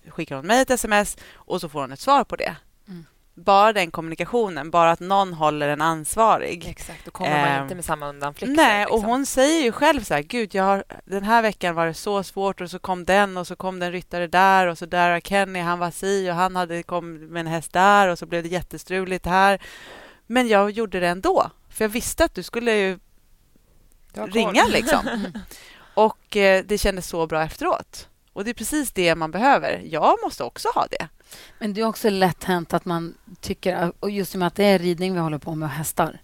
skickar hon mig ett sms och så får hon ett svar på det. Mm. bara den kommunikationen, bara att någon håller en ansvarig. Exakt, då kommer man Ehm, inte med samma undanflykter. Nej, och liksom. hon säger ju själv så här, gud, jag har, den här veckan var det så svårt och så kom den och så kom den ryttare där och så där var Kenny, han var si och han hade kom med en häst där och så blev det jättestruligt här. Men jag gjorde det ändå, för jag visste att du skulle ringa liksom. Och eh, det kändes så bra efteråt. Och det är precis det man behöver. Jag måste också ha det. Men det är också lätt hänt att man tycker... Och just i och med att det är ridning vi håller på med och hästar.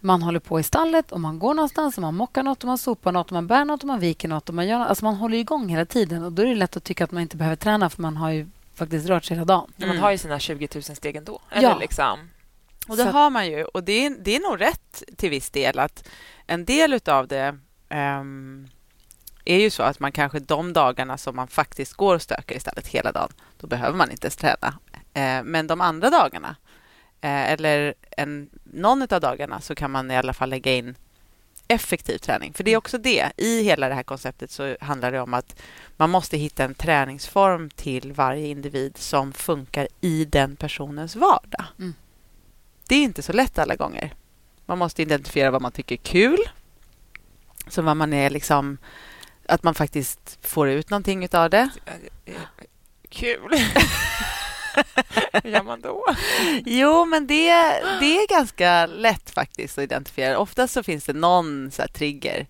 Man håller på i stallet och man går någonstans och man mockar något och man sopar något och man bär något och man viker något. Och man, gör, något. alltså man håller igång hela tiden och då är det lätt att tycka att man inte behöver träna för man har ju faktiskt rört sig hela dagen. Ja, Man Mm. har ju sina 20 000 steg ändå. Eller Ja. liksom. Och det Så- har man ju. Och det är, det är nog rätt till viss del att en del av det ehm, är ju så att man kanske de dagarna som man faktiskt går och stökar i stallet hela dagen, då behöver man inte träna. Eh, men de andra dagarna, eh, eller en, någon av dagarna, så kan man i alla fall lägga in effektiv träning. För det är också det. I hela det här konceptet så handlar det om att man måste hitta en träningsform till varje individ som funkar i den personens vardag. Mm. Det är inte så lätt alla gånger. Man måste identifiera vad man tycker är kul. Så vad man är liksom... Att man faktiskt får ut någonting av det. Kul. Hur gör man då? Jo, men det, det är ganska lätt faktiskt att identifiera. Oftast så finns det någon så trigger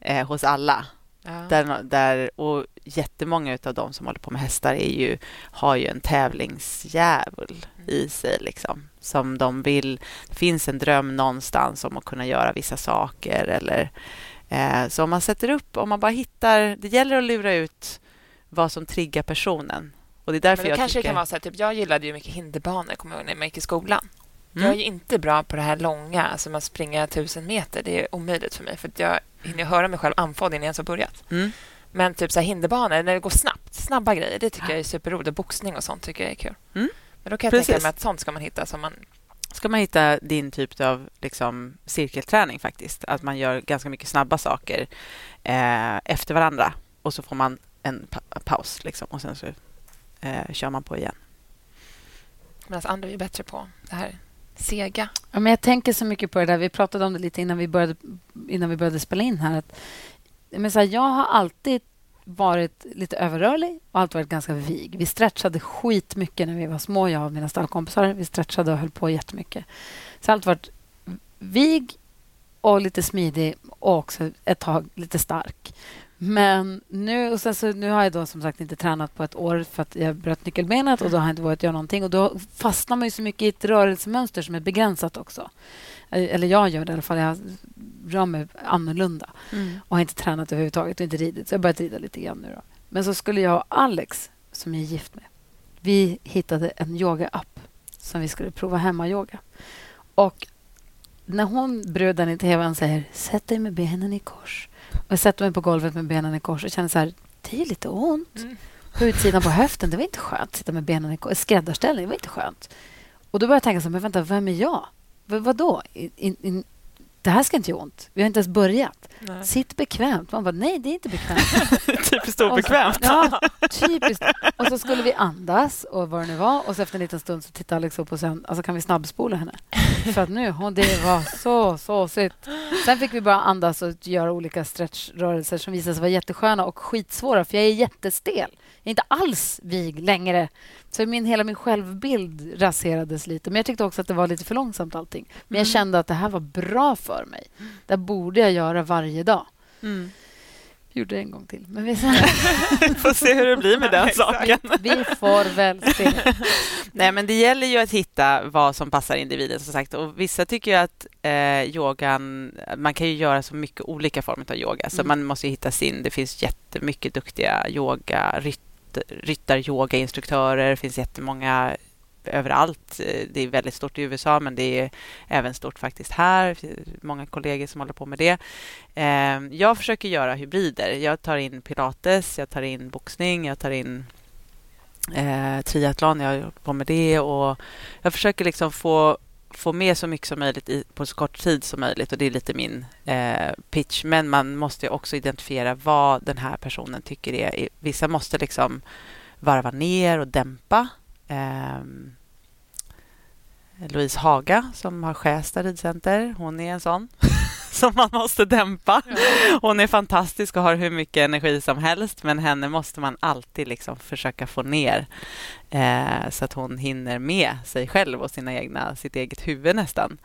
eh, hos alla. Ja. Där, där, och jättemånga av de som håller på med hästar är ju, har ju en tävlingsdjävul i sig. Liksom, som de vill... Det finns en dröm någonstans om att kunna göra vissa saker. Eller, eh, så om man sätter upp, om man bara hittar... Det gäller att lura ut vad som triggar personen. Och det är därför Men det jag kanske tycker... kan vara så här, typ, jag gillade ju mycket hinderbanor, kommer jag ihåg, när man gick i skolan. Mm. Jag är ju inte bra på det här långa, alltså man springer tusen meter. Det är omöjligt för mig, för att jag hinner höra mig själv andfådd innan jag ens har börjat. Mm. Men typ så här hinderbanor, när det går snabbt, snabba grejer, det tycker jag är superroligt. Boxning och sånt tycker jag är kul. Mm. Men då kan jag Precis. tänka mig att sånt ska man hitta som man... ska man hitta din typ av liksom, cirkelträning faktiskt. Att man gör ganska mycket snabba saker eh, efter varandra och så får man en pa- paus liksom, och sen så eh, kör man på igen. Medan andra är bättre på det här sega. Ja, men jag tänker så mycket på det där. Vi pratade om det lite innan vi började, innan vi började spela in här. Att, men så här, jag har alltid varit lite överrörlig och alltid varit ganska vig. Vi stretchade skitmycket när vi var små, jag och mina stallkompisar. Vi stretchade och höll på jättemycket. Så jag har alltid varit vig och lite smidig och också ett tag lite stark. Men nu, och sen så, nu har jag då som sagt inte tränat på ett år för att jag bröt nyckelbenet och då har jag inte vågat göra någonting. Och då fastnar man ju så mycket i ett rörelsemönster som är begränsat också. Eh, Eller jag gör det i alla fall. Jag rör mig annorlunda och har inte tränat överhuvudtaget och inte ridit. Så jag har börjat rida lite grann nu. Då. Men så skulle jag och Alex, som jag är gift med, vi hittade en yoga-app som vi skulle prova hemma-yoga. Och när hon, bruden i tvn, säger sätt dig med benen i kors jag sätter mig på golvet med benen i kors och känner så här, det är lite ont. Mm. På utsidan på höften, det var inte skönt. Sitta med benen i kors. Skräddarställning, det var inte skönt. Och då började jag tänka så här, men vänta, vem är jag? V- vadå? In, in, det här ska inte göra ont. Vi har inte ens börjat. Nej. Sitt bekvämt. Man bara, nej, det är inte bekvämt. Typiskt så- Ja, typiskt. Och så skulle vi andas och vad det nu var. Och så efter en liten stund så tittade Alex upp och sa, alltså kan vi snabbspola henne? För att nu, hon, det var så såsigt. Sen fick vi bara andas och göra olika stretchrörelser som visade sig vara jättesköna och skitsvåra, för jag är jättestel. Är inte alls vig längre. Så min, hela min självbild raserades lite. Men jag tyckte också att det var lite för långsamt allting. Men jag kände att det här var bra för mig. Det här borde jag göra varje dag. Mm. Gjorde det en gång till. Men vi, Får se hur det blir med den saken. vi får väl se. Nej, men det gäller ju att hitta vad som passar individen. som sagt. Och Vissa tycker ju att eh, yogan... Man kan ju göra så mycket olika former av yoga. Så Mm. man måste ju hitta sin. Det finns jättemycket duktiga yoga, rytt, ryttaryogainstruktörer, Det finns jättemånga överallt. Det är väldigt stort i USA, men det är även stort faktiskt här. Många kollegor som håller på med det. Ehm, jag försöker göra hybrider. Jag tar in pilates, jag tar in boxning, jag tar in eh, triathlon. Jag håller på med det och jag försöker liksom få, få med så mycket som möjligt i, på så kort tid som möjligt och det är lite min eh, pitch. Men man måste också identifiera vad den här personen tycker är. Vissa måste liksom varva ner och dämpa. Eh, Louise Haga som har Skästa ridcenter. Hon är en sån som man måste dämpa. Hon är fantastisk och har hur mycket energi som helst men henne måste man alltid liksom försöka få ner eh, så att hon hinner med sig själv och sina egna, sitt eget huvud nästan.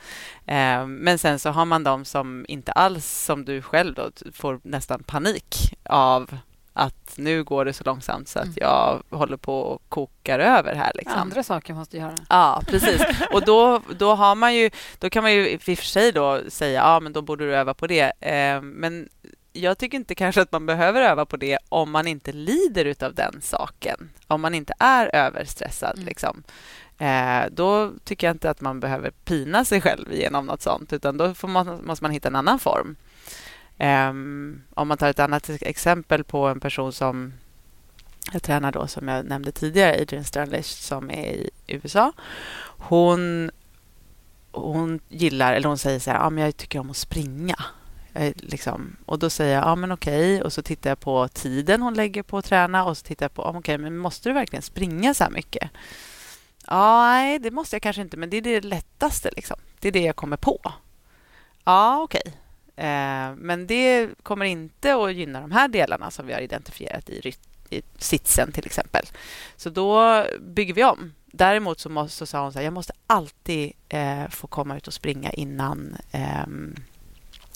Eh, men sen så har man de som inte alls som du själv då, får nästan panik av att nu går det så långsamt så att Mm. jag håller på och kokar över här. Liksom. Andra saker måste göra. Ja, precis. Och då, då, har man ju, då kan man ju i och för sig då säga ja, men då borde du öva på det. Eh, men jag tycker inte kanske att man behöver öva på det om man inte lider utav den saken. Om man inte är överstressad. Mm. Liksom. Eh, då tycker jag inte att man behöver pina sig själv genom något sånt utan då man, måste man hitta en annan form. Um, om man tar ett annat exempel på en person som jag tränar då, som jag nämnde tidigare, Adrian Sternlich, som är i USA. Hon, hon gillar, eller hon säger så här, ah, men jag tycker om att springa. Eh, liksom. Och då säger jag, ja ah, men okej. Och så tittar jag på tiden hon lägger på att träna och så tittar jag på, ah, okej, men måste du verkligen springa så här mycket? Ja, nej, det måste jag kanske inte, men det är det lättaste. Liksom. Det är det jag kommer på. Ja, okej. Okay. Eh, men det kommer inte att gynna de här delarna som vi har identifierat i, ryt- i sitsen till exempel. Så då bygger vi om. Däremot så, måste, så sa hon så här, jag måste alltid eh, få komma ut och springa innan eh,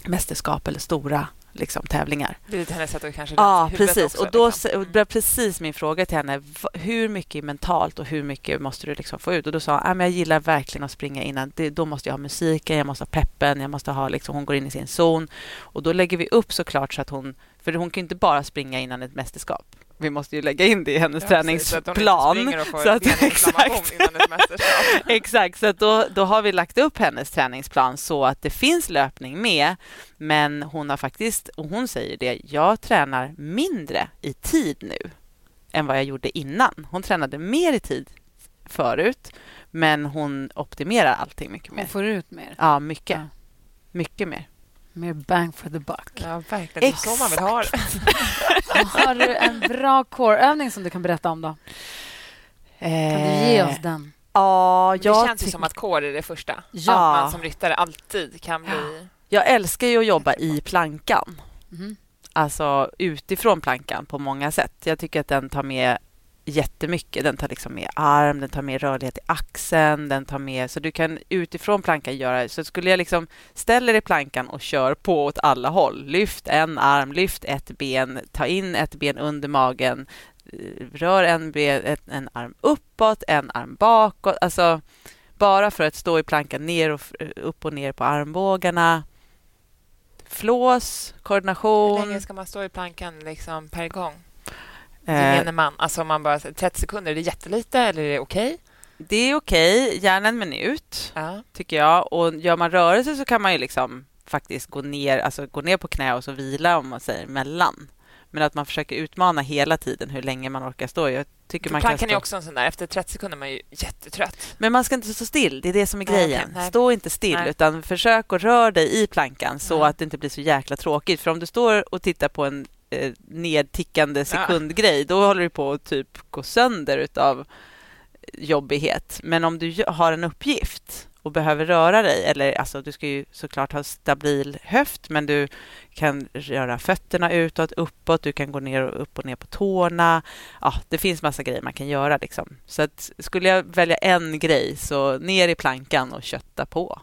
mästerskap eller stora liksom, tävlingar. Det är lite hennes sätt att kanske Ja, precis. också, och då liksom. det blev precis min fråga till henne. Hur mycket mentalt och hur mycket måste du liksom få ut? Och då sa hon, "Ah, men jag gillar verkligen att springa innan. Det, då måste jag ha musiken, jag måste ha peppen, jag måste ha liksom, hon går in i sin zon. Och då lägger vi upp såklart så att hon, för hon kan inte bara springa innan ett mästerskap. Vi måste ju lägga in det i hennes Ja, precis, så att hon inte träningsplan. Så att- beninflammation exakt. Exakt, så att då, då har vi lagt upp hennes träningsplan så att det finns löpning med. Men hon har faktiskt, och hon säger det, jag tränar mindre i tid nu än vad jag gjorde innan. Hon tränade mer i tid förut, men hon optimerar allting mycket Hon mer. får ut mer. Ja, mycket. Ja. Mycket mer. Mer bang for the buck. Ja, verkligen. Det är så man vill ha det. Har du en bra core-övning som du kan berätta om? då? Kan du ge oss den? Eh, Ja, Det känns ju som att core är det första. Ja. Man som ryttare alltid kan bli... jag älskar ju att jobba i plankan. Mhm. alltså utifrån plankan på många sätt. Jag tycker att den tar med jättemycket. Den tar liksom med arm, den tar med rörlighet i axeln, den tar med... Så du kan utifrån plankan göra... Så skulle jag liksom ställa dig i plankan och kör på åt alla håll. Lyft en arm, lyft ett ben, ta in ett ben under magen, eh, rör en, ben, ett, en arm uppåt, en arm bakåt. Alltså bara för att stå i plankan ner och eh, upp och ner på armbågarna. Flås, koordination... Hur länge ska man stå i plankan liksom per gång? Eh, Gemene man. Alltså om man bara... 30 sekunder, är det jättelite eller är det okej? det är okej, gärna en minut Ja. tycker jag. Och gör man rörelse så kan man ju liksom faktiskt gå ner, alltså gå ner på knä och så vila om man säger mellan. Men att man försöker utmana hela tiden hur länge man orkar stå. Jag tycker man kan stå... är också en sån där... Efter 30 sekunder är man ju jättetrött. Men man ska inte stå still, det är det som är Nej, grejen. okej, nej. Stå inte still, Nej. utan försök att röra dig i plankan så att det inte blir så jäkla tråkigt. För om du står och tittar på en eh, nedtickande sekundgrej, då håller du på att typ gå sönder utav jobbighet. Men om du har en uppgift och behöver röra dig, eller alltså du ska ju såklart ha stabil höft, men du kan röra fötterna utåt, uppåt, du kan gå ner och upp och ner på tårna. Ja, det finns massa grejer man kan göra. Liksom. Så att, skulle jag välja en grej, så ner i plankan och kötta på.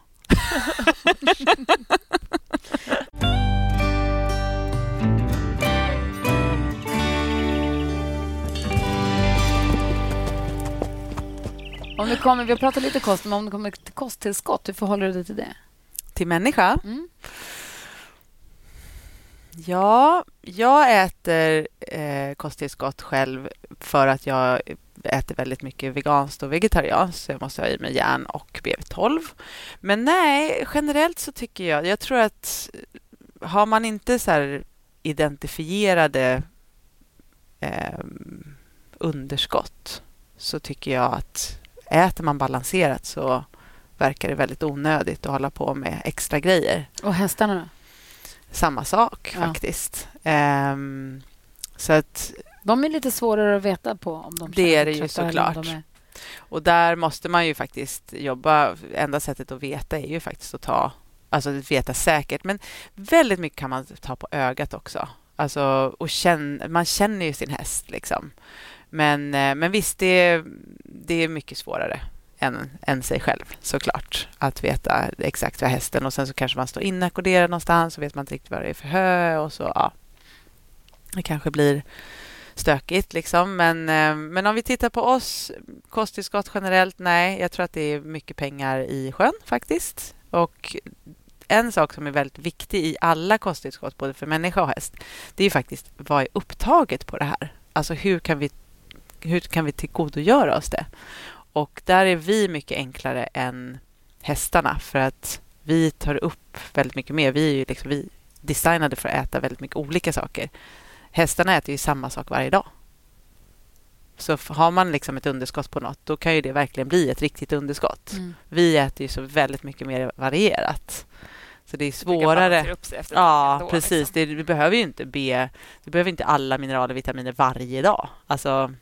Om det kommer, vi har pratat lite kost, men om det kommer till kosttillskott, hur förhåller du dig till det? Till människa? Mm. Ja, jag äter eh, kosttillskott själv för att jag äter väldigt mycket veganskt och vegetarianskt, så jag måste ha i mig järn och B12. Men nej, generellt så tycker jag... Jag tror att har man inte så här identifierade eh, underskott så tycker jag att äter man balanserat så verkar det väldigt onödigt att hålla på med extra grejer Och hästarna då? samma sak Ja. faktiskt. Ehm, så att De är lite svårare att veta på om de Det är det ju såklart. de Och där måste man ju faktiskt jobba. Enda sättet att veta är ju faktiskt att ta, alltså veta säkert. Men väldigt mycket kan man ta på ögat också. Alltså, och känn, man känner ju sin häst liksom. Men, eh, men visst, det är, det är mycket svårare än, än sig själv såklart. Att veta exakt vad hästen och sen så kanske man står inackorderad någonstans och vet man inte riktigt vad det är för hö och så ja. Det kanske blir stökigt liksom. Men, eh, men om vi tittar på oss, kosttillskott generellt, nej. Jag tror att det är mycket pengar i sjön faktiskt. Och en sak som är väldigt viktig i alla kosttillskott, både för människa och häst, det är faktiskt vad är upptaget på det här? Alltså hur kan vi, hur kan vi tillgodogöra oss det? Och där är vi mycket enklare än hästarna för att vi tar upp väldigt mycket mer. Vi är liksom, vi designade för att äta väldigt mycket olika saker. Hästarna äter ju samma sak varje dag. Så har man liksom ett underskott på något, då kan ju det verkligen bli ett riktigt underskott. Mm. Vi äter ju så väldigt mycket mer varierat. Så det är Det svårare. ett Ja, ändå, precis. liksom. Det, vi behöver ju inte be... Vi behöver inte alla mineraler och vitaminer varje dag. Alltså,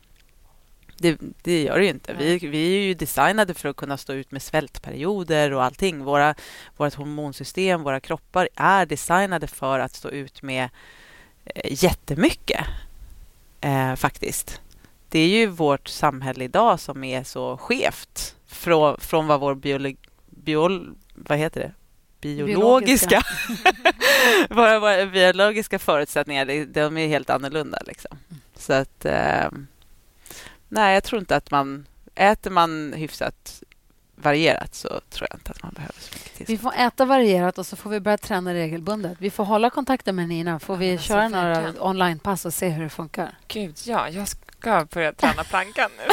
det, det gör det ju inte. Vi, vi är ju designade för att kunna stå ut med svältperioder och allting. Våra, vårt hormonsystem, våra kroppar är designade för att stå ut med eh, jättemycket, eh, faktiskt. Det är ju vårt samhälle idag som är så skevt från, från vad vår biolog, biol, vad heter det? biologiska, våra, våra biologiska förutsättningar, de- de är helt annorlunda. Liksom. Så att... Eh, nej, jag tror inte att man... Äter man hyfsat varierat så tror jag inte att man behöver så mycket Vi tillskott. får äta varierat och så får vi börja träna regelbundet. Vi får hålla kontakten med Nina. Får vi Ja, alltså, köra några onlinepass och se hur det funkar. Gud, ja. Jag ska börja träna plankan nu.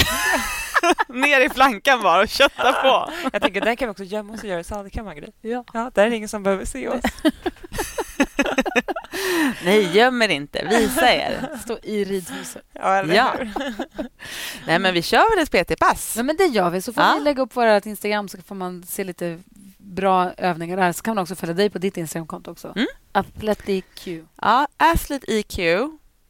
Ner i flankan bara och kötta på. Jag tänker, där kan vi också gömma oss och göra sadelkammare. Ja. Ja, där är det ingen som behöver se oss. Nej, göm er inte. Visa er. Stå i ridhuset. Ja, eller Ja. Nej, men vi kör väl ett PT-pass? Ja, men det gör vi. Så får Ja. vi lägga upp vårt Instagram så får man se lite bra övningar där. Så kan man också följa dig på ditt Instagramkonto också. Mm. Athletic Ja, Athlete EQ.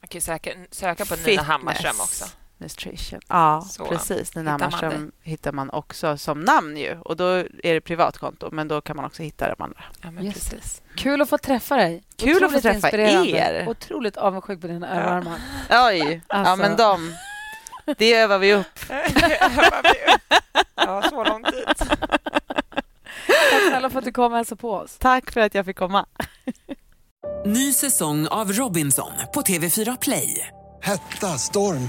Man kan söka, söka på Nina Fitness. Hammarström också. Nutrition. Ja, Så precis. Nina hittar man hittar man också som namn ju. Och då är det privatkonto, men då kan man också hitta de andra. Ja, men Just det. precis. Kul att få träffa dig. Kul att få Otroligt träffa er. Otroligt avundsjuk på dina överarmar. Oj! Ja, Alltså. men de... Det övar vi upp. ja, så lång tid. Tack snälla för att du kom och hälsade på oss. Tack för att jag fick komma. Ny säsong av Robinson på TV4 Play. Hetta, storm,